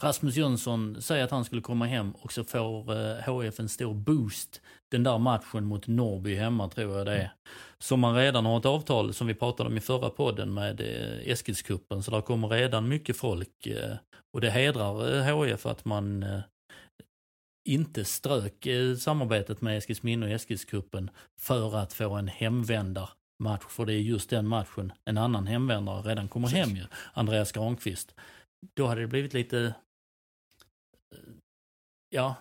Rasmus Jönsson säger att han skulle komma hem och så får uh, HF en stor boost den där matchen mot Norrby hemma tror jag det är. Som man redan har ett avtal som vi pratade om i förra podden med uh, Eskilskuppen. Så där kommer redan mycket folk. Uh, och det hedrar HF att man inte strök eh, samarbetet med Eskilsminne och Eskilskuppen för att få en hemvändarmatch. För det är just den matchen en annan hemvändare redan kommer hem ju. Andreas Granqvist. Då hade det blivit lite, eh, ja,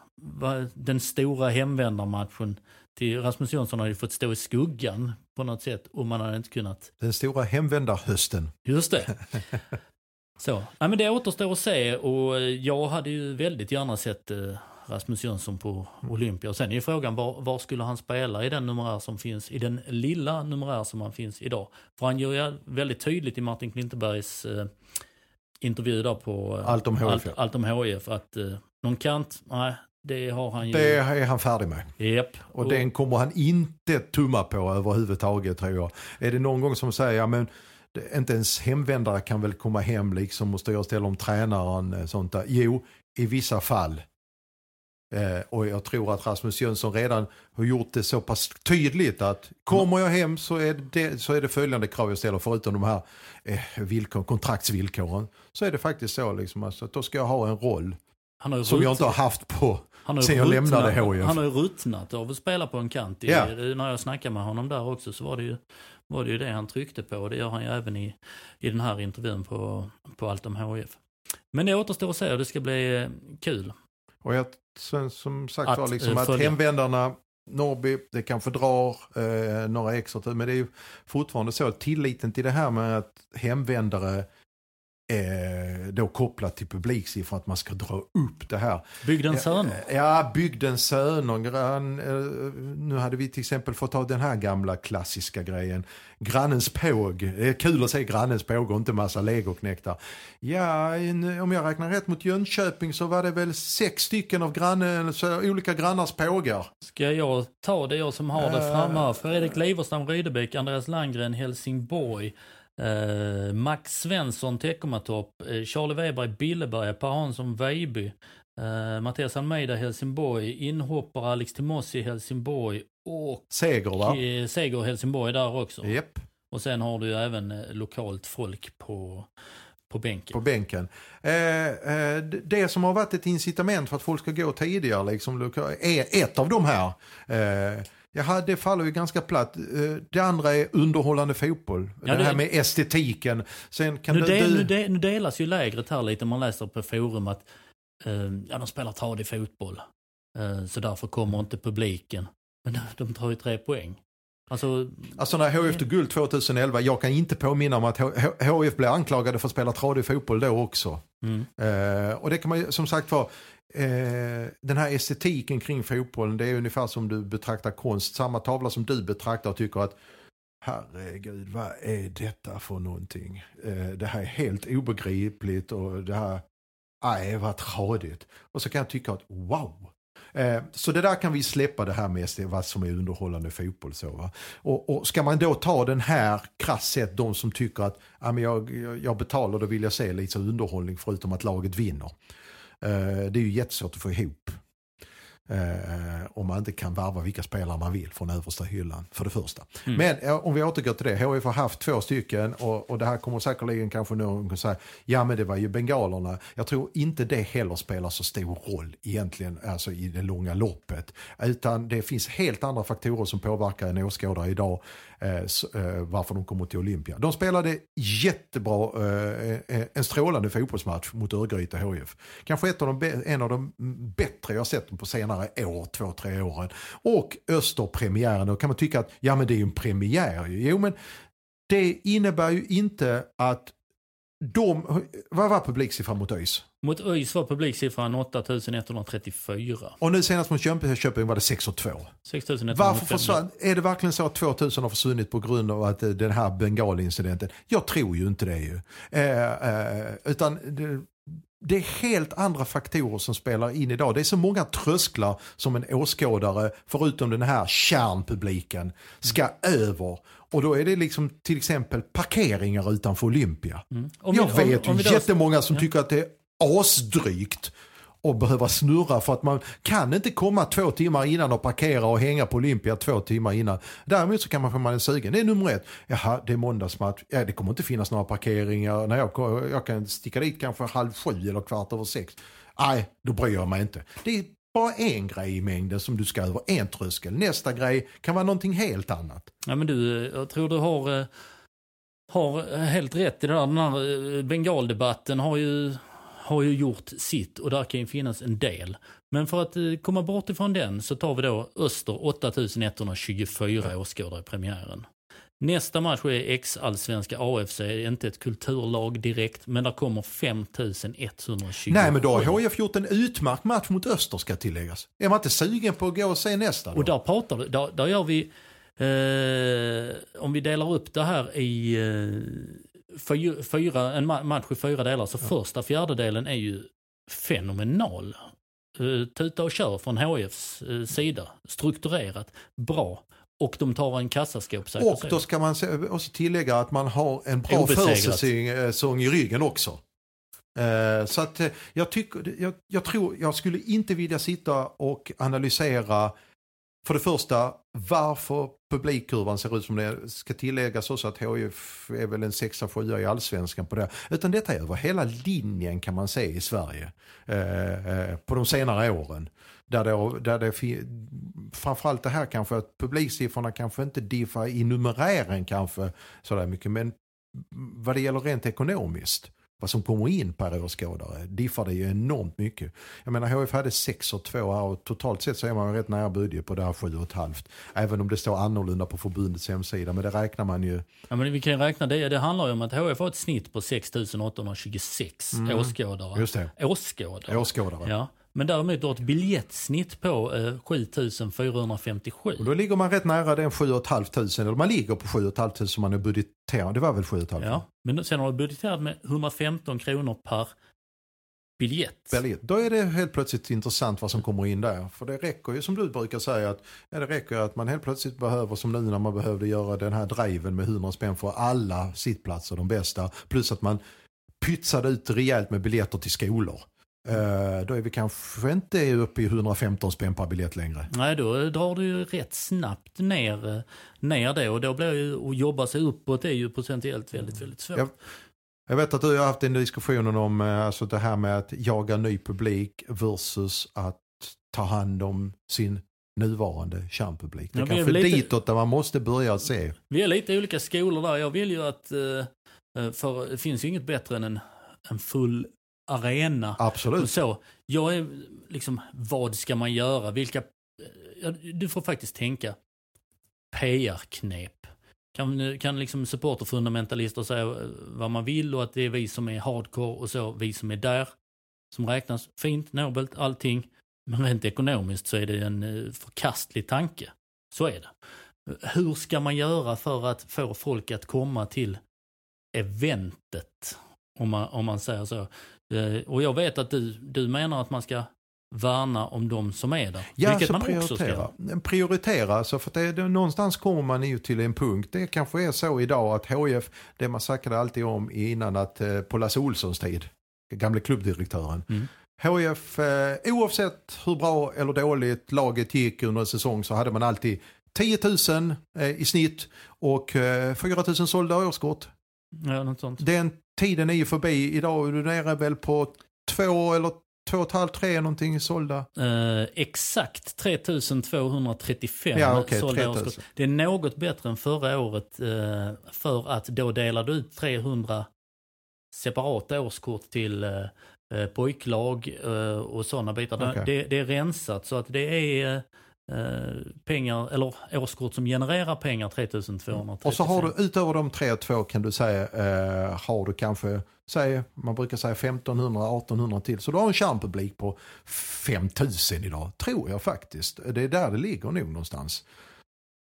den stora hemvändarmatchen till Rasmus Jönsson hade ju fått stå i skuggan på något sätt och man hade inte kunnat Den stora hemvändarhösten. Just det. <laughs> Så, ja, men det återstår att se och eh, jag hade ju väldigt gärna sett Rasmus Jönsson på Olympia. Och sen är ju frågan var, var skulle han spela i den numerär som finns, i den lilla numerär som han finns idag. För han gör ju väldigt tydligt i Martin Klintebergs eh, intervju där på eh, Allt om HIF, Allt, om HIF att eh, någon kant, nej det har han ju. Det är han färdig med. Japp. Och den kommer han inte tumma på överhuvudtaget tror jag. Är det någon gång som säger, ja men inte ens hemvändare kan väl komma hem liksom och styra och ställa om tränaren. eh, Sånt där. Jo, i vissa fall Eh, och jag tror att Rasmus Jönsson redan har gjort det så pass tydligt att kommer jag hem så är det, så är det följande krav jag ställer förutom de här eh, villkor, kontraktsvillkoren. Så är det faktiskt så liksom, alltså, att då ska jag ha en roll som jag inte har haft på han har sen jag ruttnat- lämnade HIF. Han har ju ruttnat av att spela på en kant. I, Ja. När jag snackade med honom där också så var det ju, var det, ju det han tryckte på. Och det gör han ju även i, i den här intervjun på, på Allt om HIF. Men det återstår att se och det ska bli eh, kul. Och jag, sen, som sagt Att, var, liksom eh, att följa. hemvändarna, Norrby, det kanske drar eh, några extra men det är ju fortfarande så att tilliten till det här med att hemvändare eh, då kopplat till publiksiffror, att man ska dra upp det här. Bygdens söner. Ja, bygdens söner. Grann, eh, nu hade vi till exempel fått ta den här gamla klassiska grejen. Grannens påg. Det är kul att säga grannens påg och inte massa legoknektar. Ja, en, om jag räknar rätt mot Jönköping så var det väl sex stycken av grannen, olika grannars pågar. Ska jag ta det jag som har det Eh. framme? Fredrik Liverstam Rydebäck, Andreas Landgren Helsingborg, eh, Max Svensson Teckomatorp, eh, Charlie Weber Billeberga, Per Hansson Vejby, eh, Mattias Almeida Helsingborg, inhoppare Alex Timossi Helsingborg och Seger va? eh, Seger Helsingborg där också. Japp, Och sen har du ju även eh, lokalt folk på, på bänken. på bänken. Eh, eh, det som har varit ett incitament för att folk ska gå tidigare liksom, är ett av de här. Eh, Jaha, det faller ju ganska platt. Eh, Det andra är underhållande fotboll. Ja, det, det- här med estetiken. Sen kan Nu, du, del, du... nu, de, nu delas ju lägret här lite, man läser på forum att eh, ja, de spelar tradig fotboll. Eh, så därför kommer inte publiken. Men de, tar ju tre poäng. Alltså, Alltså när HF tog guld 2011, jag kan inte påminna om att H- H- HF blev anklagade för att spela tradig fotboll då också. mm, Eh, och det kan man ju som sagt vara, eh, den här estetiken kring fotbollen, det är ungefär som du betraktar konst. Samma tavla som du betraktar och tycker att herregud, vad är detta för någonting? Eh, det här är helt obegripligt och det här, nej vad tradigt. Och så kan jag tycka att wow. Eh, Så det där kan vi släppa det här med vad som är underhållande fotboll. Så, va? Och, och ska man då ta den här krasst sett, de som tycker att ja, men jag, jag betalar, då vill jag se lite underhållning förutom att laget vinner. Eh, Det är ju jättesvårt att få ihop. Eh, om man inte kan varva vilka spelare man vill från översta hyllan, för det första. Mm. Men eh, om vi återgår till det, HIF har haft två stycken och, och det här kommer säkerligen kanske någon att säga, ja men det var ju bengalerna. Jag tror inte det heller spelar så stor roll egentligen, alltså i det långa loppet. Utan det finns helt andra faktorer som påverkar en åskådare idag, Eh, eh, varför de kommer till Olympia. De spelade jättebra, eh, en strålande fotbollsmatch mot Örgryte HIF. Kanske ett av de, en av de bättre jag sett på senare år, två, tre åren. Och Österpremiären, då kan man tycka att ja men det är ju en premiär. Jo men det innebär ju inte att de, vad var publiksiffran mot ÖIS? mot ÖIS var publiksiffran 8134. Och nu senast mot Jönköping var det 6 och 2. 6105. Varför försvann, är det verkligen så att 2000 har försvunnit på grund av att eh, den här bengalincidenten? Jag tror ju inte det ju. Eh, eh, utan det, är helt andra faktorer som spelar in idag. Det är så många trösklar som en åskådare, förutom den här kärnpubliken, ska över. Och då är det liksom till exempel parkeringar utanför Olympia. Mm. Om vi- Jag om- vet om ju vi då- jättemånga som Ja. tycker att det är asdrygt och behöva snurra för att man kan inte komma två timmar innan och parkera och hänga på Olympia två timmar innan. Däremot så kan man få man är sugen. Det är nummer ett. Jaha, det är måndagsmatch. Ja, det kommer inte finnas några parkeringar. Nej, jag, jag kan sticka dit kanske halv sju eller kvart över sex. Nej, då bryr jag mig inte. Det är bara en grej i mängden som du ska över, en tröskel. Nästa grej kan vara någonting helt annat. Ja men du, jag tror du har, eh, har helt rätt i det där. Den här eh, bengaldebatten har ju, har ju gjort sitt och där kan ju finnas en del. Men för att eh, komma bort ifrån den så tar vi då Öster 8124 åskådare i premiären. Nästa match är ex-allsvenska AFC, inte ett kulturlag direkt, men där kommer 5127. Nej, men då har HIF gjort en utmärkt match mot Öster ska tilläggas. Är man inte sugen på att gå och se nästa då? Och där pratar du, där, där gör vi, eh, om vi delar upp det här i eh, fyra, fyra, en ma- match i fyra delar, så första fjärdedelen är ju fenomenal. Eh, tuta och kör från HFs eh, sida, strukturerat, bra. Och de tar en kassaskåpssäker Och då ska man också tillägga att man har en bra Obesegrat. försäsong eh, i ryggen också. Så att jag, tycker, jag, jag tror, jag skulle inte vilja sitta och analysera för det första varför publikkurvan ser ut som det ska tilläggas också att HIF är väl en sexa, sjua i allsvenskan på det. Utan detta är över hela linjen kan man se i Sverige eh, eh, på de senare åren. Där det, där det, framförallt det här kanske att publiksiffrorna kanske inte diffar i numerären kanske sådär mycket men vad det gäller rent ekonomiskt vad som kommer in per åskådare diffar det ju enormt mycket. Jag menar HF hade 6 och 2 här och totalt sett så är man rätt nära budget på det här 7,5. Även om det står annorlunda på förbundets hemsida men det räknar man ju. Ja men vi kan räkna det, det handlar ju om att HF har ett snitt på 6 826 mm. åskådare. Just det. Åskådare. Åskådare. Ja. Men däremot har ett biljettsnitt på eh, 7457. Och då ligger man rätt nära den 7 500, eller man ligger på 7 500 som man är budgeterad. Det var väl 7 500? Ja, men sen har du budgeterat med 115 kronor per biljett. biljett. Då är det helt plötsligt intressant vad som kommer in där. För det räcker ju som du brukar säga att ja, det räcker att man helt plötsligt behöver som nu när man behövde göra den här driven med 100 spänn för alla sittplatser, de bästa. Plus att man pytsade ut rejält med biljetter till skolor. Uh, då är vi kanske inte uppe i 115 spänn per biljett längre. Nej, då drar du ju rätt snabbt ner, ner det och då blir ju att jobba sig uppåt är ju procentuellt väldigt, väldigt svårt. Jag, jag vet att du har haft en diskussion om uh, alltså det här med att jaga ny publik versus att ta hand om sin nuvarande kärnpublik. Det är ja, kanske lite, ditåt där man måste börja se. Vi är lite olika skolor där. Jag vill ju att, för det finns ju inget bättre än en, en full arena. Absolut. Så, jag är liksom, vad ska man göra? Vilka, du får faktiskt tänka PR-knep. Kan, kan liksom supporterfundamentalister säga vad man vill och att det är vi som är hardcore och så, vi som är där, som räknas. Fint, nobelt, allting. Men rent ekonomiskt så är det en eh, förkastlig tanke. Så är det. Hur ska man göra för att få folk att komma till eventet? Om man, om man säger så. Eh, och jag vet att du, du menar att man ska värna om de som är där. Ja, vilket man prioritera. också ska. Prioritera, så för det, det, någonstans kommer man ju till en punkt. Det kanske är så idag att HF, det man snackade alltid om innan att eh, på Lasse Olssons tid, gamle klubbdirektören. Mm. HF, eh, oavsett hur bra eller dåligt laget gick under en säsong så hade man alltid 10 000 eh, i snitt och eh, 4 000 sålda årskort. Ja, något sånt. Den tiden är ju förbi. Idag är du nere väl på två eller två och ett halvt, tre någonting sålda? Uh, exakt 3235 ja, okay, sålda årskort. Det är något bättre än förra året uh, för att då delade du ut 300 separata årskort till uh, pojklag och sådana bitar. Okay. Det, det, är rensat så att det är Eh, Eh, pengar, eller årskort som genererar pengar 3200. Och så har du utöver de tre och två kan du säga, eh, har du kanske, säg, man brukar säga 1500-1800 till. Så du har en kärnpublik på 5000 idag, tror jag faktiskt. Det är där det ligger nog någonstans.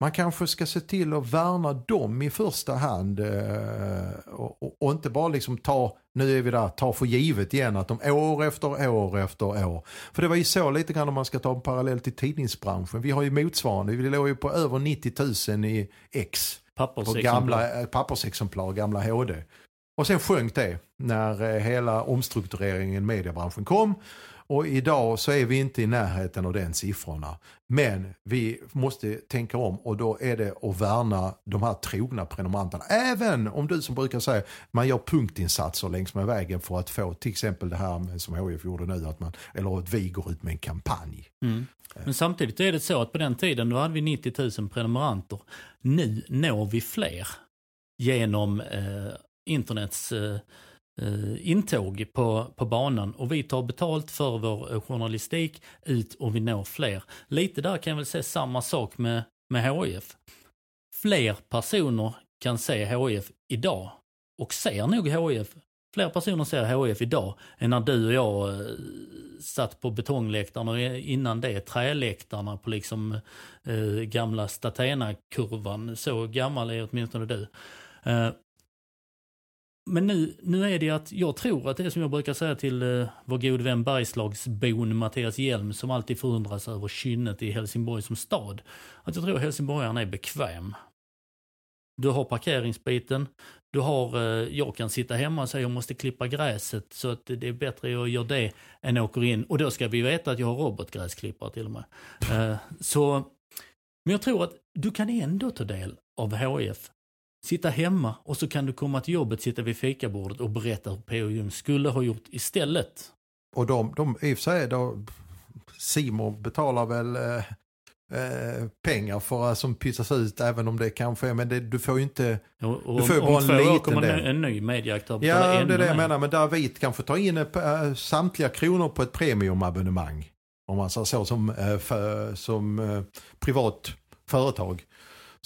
Man kanske ska se till att värna dem i första hand eh, och, och, och, inte bara liksom ta, nu är vi där, ta för givet igen att de år efter år efter år. För det var ju så lite grann om man ska ta en parallell till tidningsbranschen. Vi har ju motsvarande, vi låg ju på över 90 000 i X. På gamla eh, pappersexemplar, gamla HD. Och sen sjönk det när eh, hela omstruktureringen i mediebranschen kom. Och idag så är vi inte i närheten av den siffrorna. Men vi måste tänka om och då är det att värna de här trogna prenumeranterna. Även om du som brukar säga man gör punktinsatser längs med vägen för att få till exempel det här som HIF gjorde nu, att man, eller att vi går ut med en kampanj. Mm. Men samtidigt är det så att på den tiden då hade vi 90 000 prenumeranter. Nu når vi fler genom eh, internets eh, eh, intåg på, på banan och vi tar betalt för vår eh, journalistik ut och vi når fler. Lite där kan jag väl säga samma sak med, med HIF. Fler personer kan se HIF idag och ser nog HIF Fler personer ser HIF idag än när du och jag eh, satt på betongläktaren och innan det träläktarna på liksom eh, gamla Statena-kurvan. Så gammal är åtminstone du. Eh, men nu, nu är det att jag tror att det är som jag brukar säga till eh, vår god vän Bergslagsbon Mattias Hjelm som alltid förundras över kynnet i Helsingborg som stad. Att jag tror helsingborgaren är bekväm. Du har parkeringsbiten, Du har, eh, jag kan sitta hemma och säga jag måste klippa gräset så att det är bättre att jag gör det än åker in. Och då ska vi veta att jag har robotgräsklippare till och med. Eh, så, men jag tror att du kan ändå ta del av HIF. Sitta hemma och så kan du komma till jobbet, sitta vid fikabordet och berätta hur P.O. Jung skulle ha gjort istället. Och de, de i och för sig, då, Simor betalar väl eh, eh, pengar för att som pytsas ut även om det kanske är, men det, du får ju inte, Och, och Du får ju om, bara om en två år liten kommer del. en, en ny medieaktör betala ja det är det jag menar, men där vi kanske tar in eh, samtliga kronor på ett premiumabonnemang. Om man säger så som, eh, för, som eh, privat företag.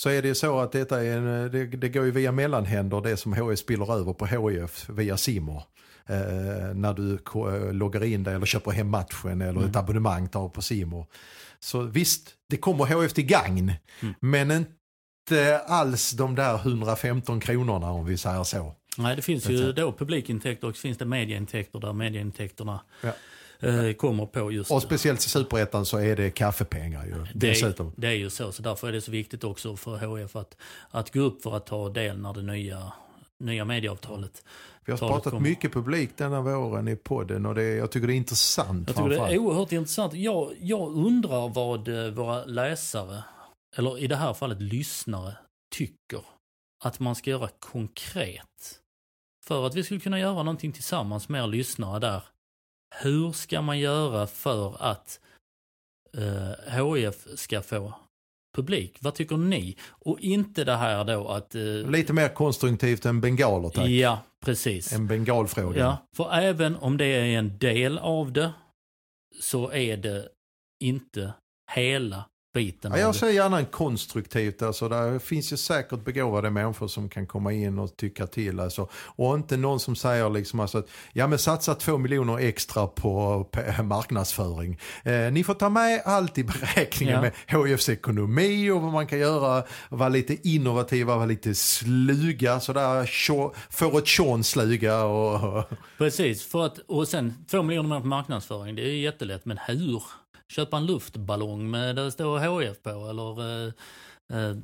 Så är det så att detta är en, eh, det, det går ju via mellanhänder det som HIF spiller över på HIF via Simor. Eh, när du eh, loggar in dig eller köper hem matchen eller Mm. ett abonnemang tar på Simor. Så visst, det kommer HIF till gagn. Mm. Men inte alls de där 115 kronorna om vi säger så. Nej, det finns ju då publikintäkter och så finns det medieintäkter där medieintäkterna Ja. Eh, kommer på just Och speciellt i Superettan så är det kaffepengar ju. det, är, Dessutom. det är ju så, så därför är det så viktigt också för HF att, att gå upp för att ta del när det nya, nya medieavtalet. Vi har pratat kommer. mycket publik denna våren i podden och det, jag tycker det är intressant. Jag tycker det är oerhört intressant. Jag, jag undrar vad eh, våra läsare, eller i det här fallet lyssnare, tycker att man ska göra konkret. För att vi skulle kunna göra någonting tillsammans med er lyssnare där. Hur ska man göra för att eh, HIF ska få publik? Vad tycker ni? Och inte det här då att... Eh, Lite mer konstruktivt än bengaler tack. ja, precis. En bengalfråga. Ja, för även om det är en del av det så är det inte hela biten Ja, jag det. säger gärna en konstruktivt. Alltså, där finns ju säkert begåvade människor som kan komma in och tycka till. Alltså. Och inte någon som säger liksom alltså att ja, men satsa två miljoner extra på, på marknadsföring. Eh, ni får ta med allt i beräkningen Ja. med HIFs ekonomi och vad man kan göra. Vara lite innovativa, vara lite sluga. Sådär, tjå- få ett tjån sluga. Och, Precis, för att, och sen två miljoner på marknadsföring, det är ju jättelätt, men hur? Köpa en luftballong med där det står HF på eller eh, eh,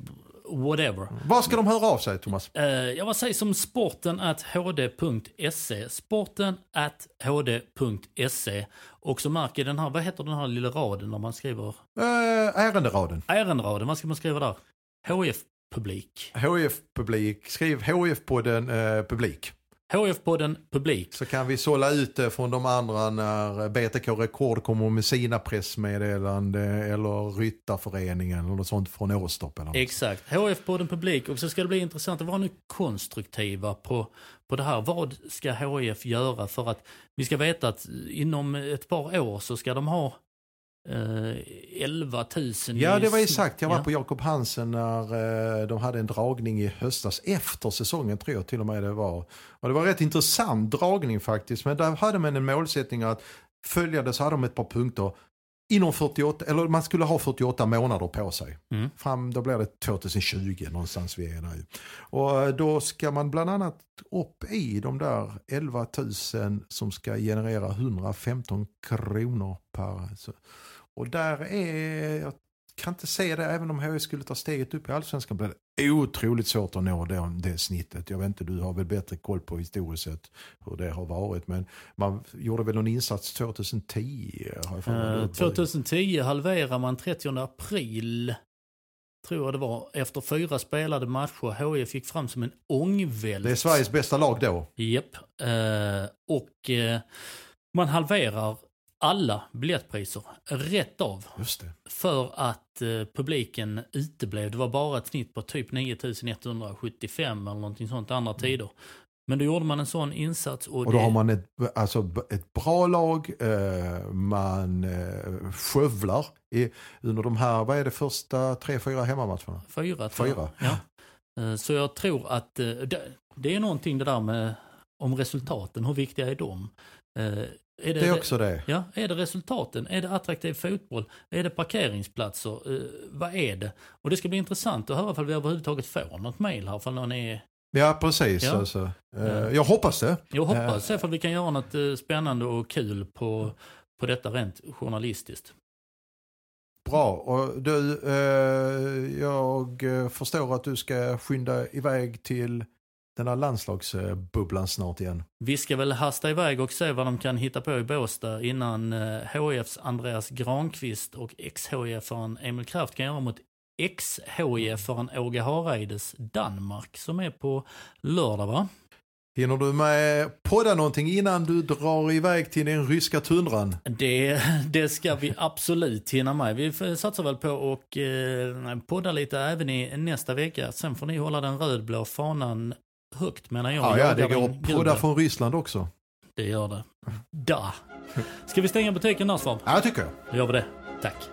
whatever. Var ska de höra av sig Thomas? Eh, jag var säger som sporten at hd.se. Sporten at hd.se. Och så märker den här, vad heter den här lilla raden när man skriver Eh, ärenderaden. ärenderaden, vad ska man skriva där? HF-publik. HIF-publik. Skriv HIF-podden eh, publik. HF-podden publik. Så kan vi sålla ut det från de andra när BTK Rekord kommer med sina pressmeddelande eller Ryttarföreningen eller något sånt från Åstorp. Eller något. Exakt. HF-podden publik. Och så ska det bli intressant att vara nu konstruktiva på, på det här. Vad ska HF göra för att vi ska veta att inom ett par år så ska de ha eh, 11 000 Ja, det var exakt. Jag var Ja. på Jakob Hansen när eh, de hade en dragning i höstas. Efter säsongen tror jag till och med det var. Och det var rätt intressant dragning faktiskt. Men där hade man en målsättning att följa det så hade de ett par punkter. Inom 48, eller man skulle ha 48 månader på sig. Mm. Fram, då blir det 2020 någonstans vi är där. Och eh, då ska man bland annat upp i de där 11 000 som ska generera 115 kronor per. Och där är, jag kan inte se det, även om HIF skulle ta steget upp i allsvenskan blir otroligt svårt att nå det, det snittet. Jag vet inte, du har väl bättre koll på historiskt sett hur det har varit. Men man gjorde väl någon insats 2010? Har jag för mig. Eh, 2010 halverar man 30 april, tror jag det var, efter fyra spelade matcher. HIF gick fram som en ångvält. Det är Sveriges bästa lag då. Japp. Eh, och eh, man halverar alla biljettpriser rätt av för att eh, publiken uteblev. Det var bara ett snitt på typ 9175 eller någonting sånt andra tider. Men då gjorde man en sån insats och, Mm. Och då det, har man ett, alltså, ett bra lag, eh, man eh, skövlar i, under de här, vad är det första tre, fyra hemmamatcherna? fyra. Fyra. Ja. Eh, Så jag tror att eh, det, det är någonting det där med om resultaten, hur viktiga är de? Eh, Är Det är också det. Ja, är det resultaten? Är det attraktiv fotboll? Är det parkeringsplatser? Eh, vad är det? Och det ska bli intressant att höra ifall vi överhuvudtaget får något mejl här. Ifall någon är... Ja, precis. Ja. Alltså. Eh, Ja. Jag hoppas det. Jag hoppas ifall vi kan göra något eh, spännande och kul på, på detta rent journalistiskt. Bra. Och du, eh, jag eh, förstår att du ska skynda iväg till den här landslagsbubblan snart igen. Vi ska väl hasta iväg och se vad de kan hitta på i Båstad innan HIFs Andreas Granqvist och ex-HIF-aren Emil Kraft kan göra mot ex-HIF-aren Åge Hareides Danmark som är på lördag va? Hinner du med podda någonting innan du drar iväg till den ryska tundran? Det, det ska vi absolut hinna med. Vi satsar väl på att eh, podda lite även i nästa vecka. Sen får ni hålla den rödblå fanan högt menar jag. Ja, ja det går podda från Ryssland också. Det gör det. Da. <laughs> Ska vi stänga butiken där Svab? Ja, tycker jag. Då gör vi det. Tack.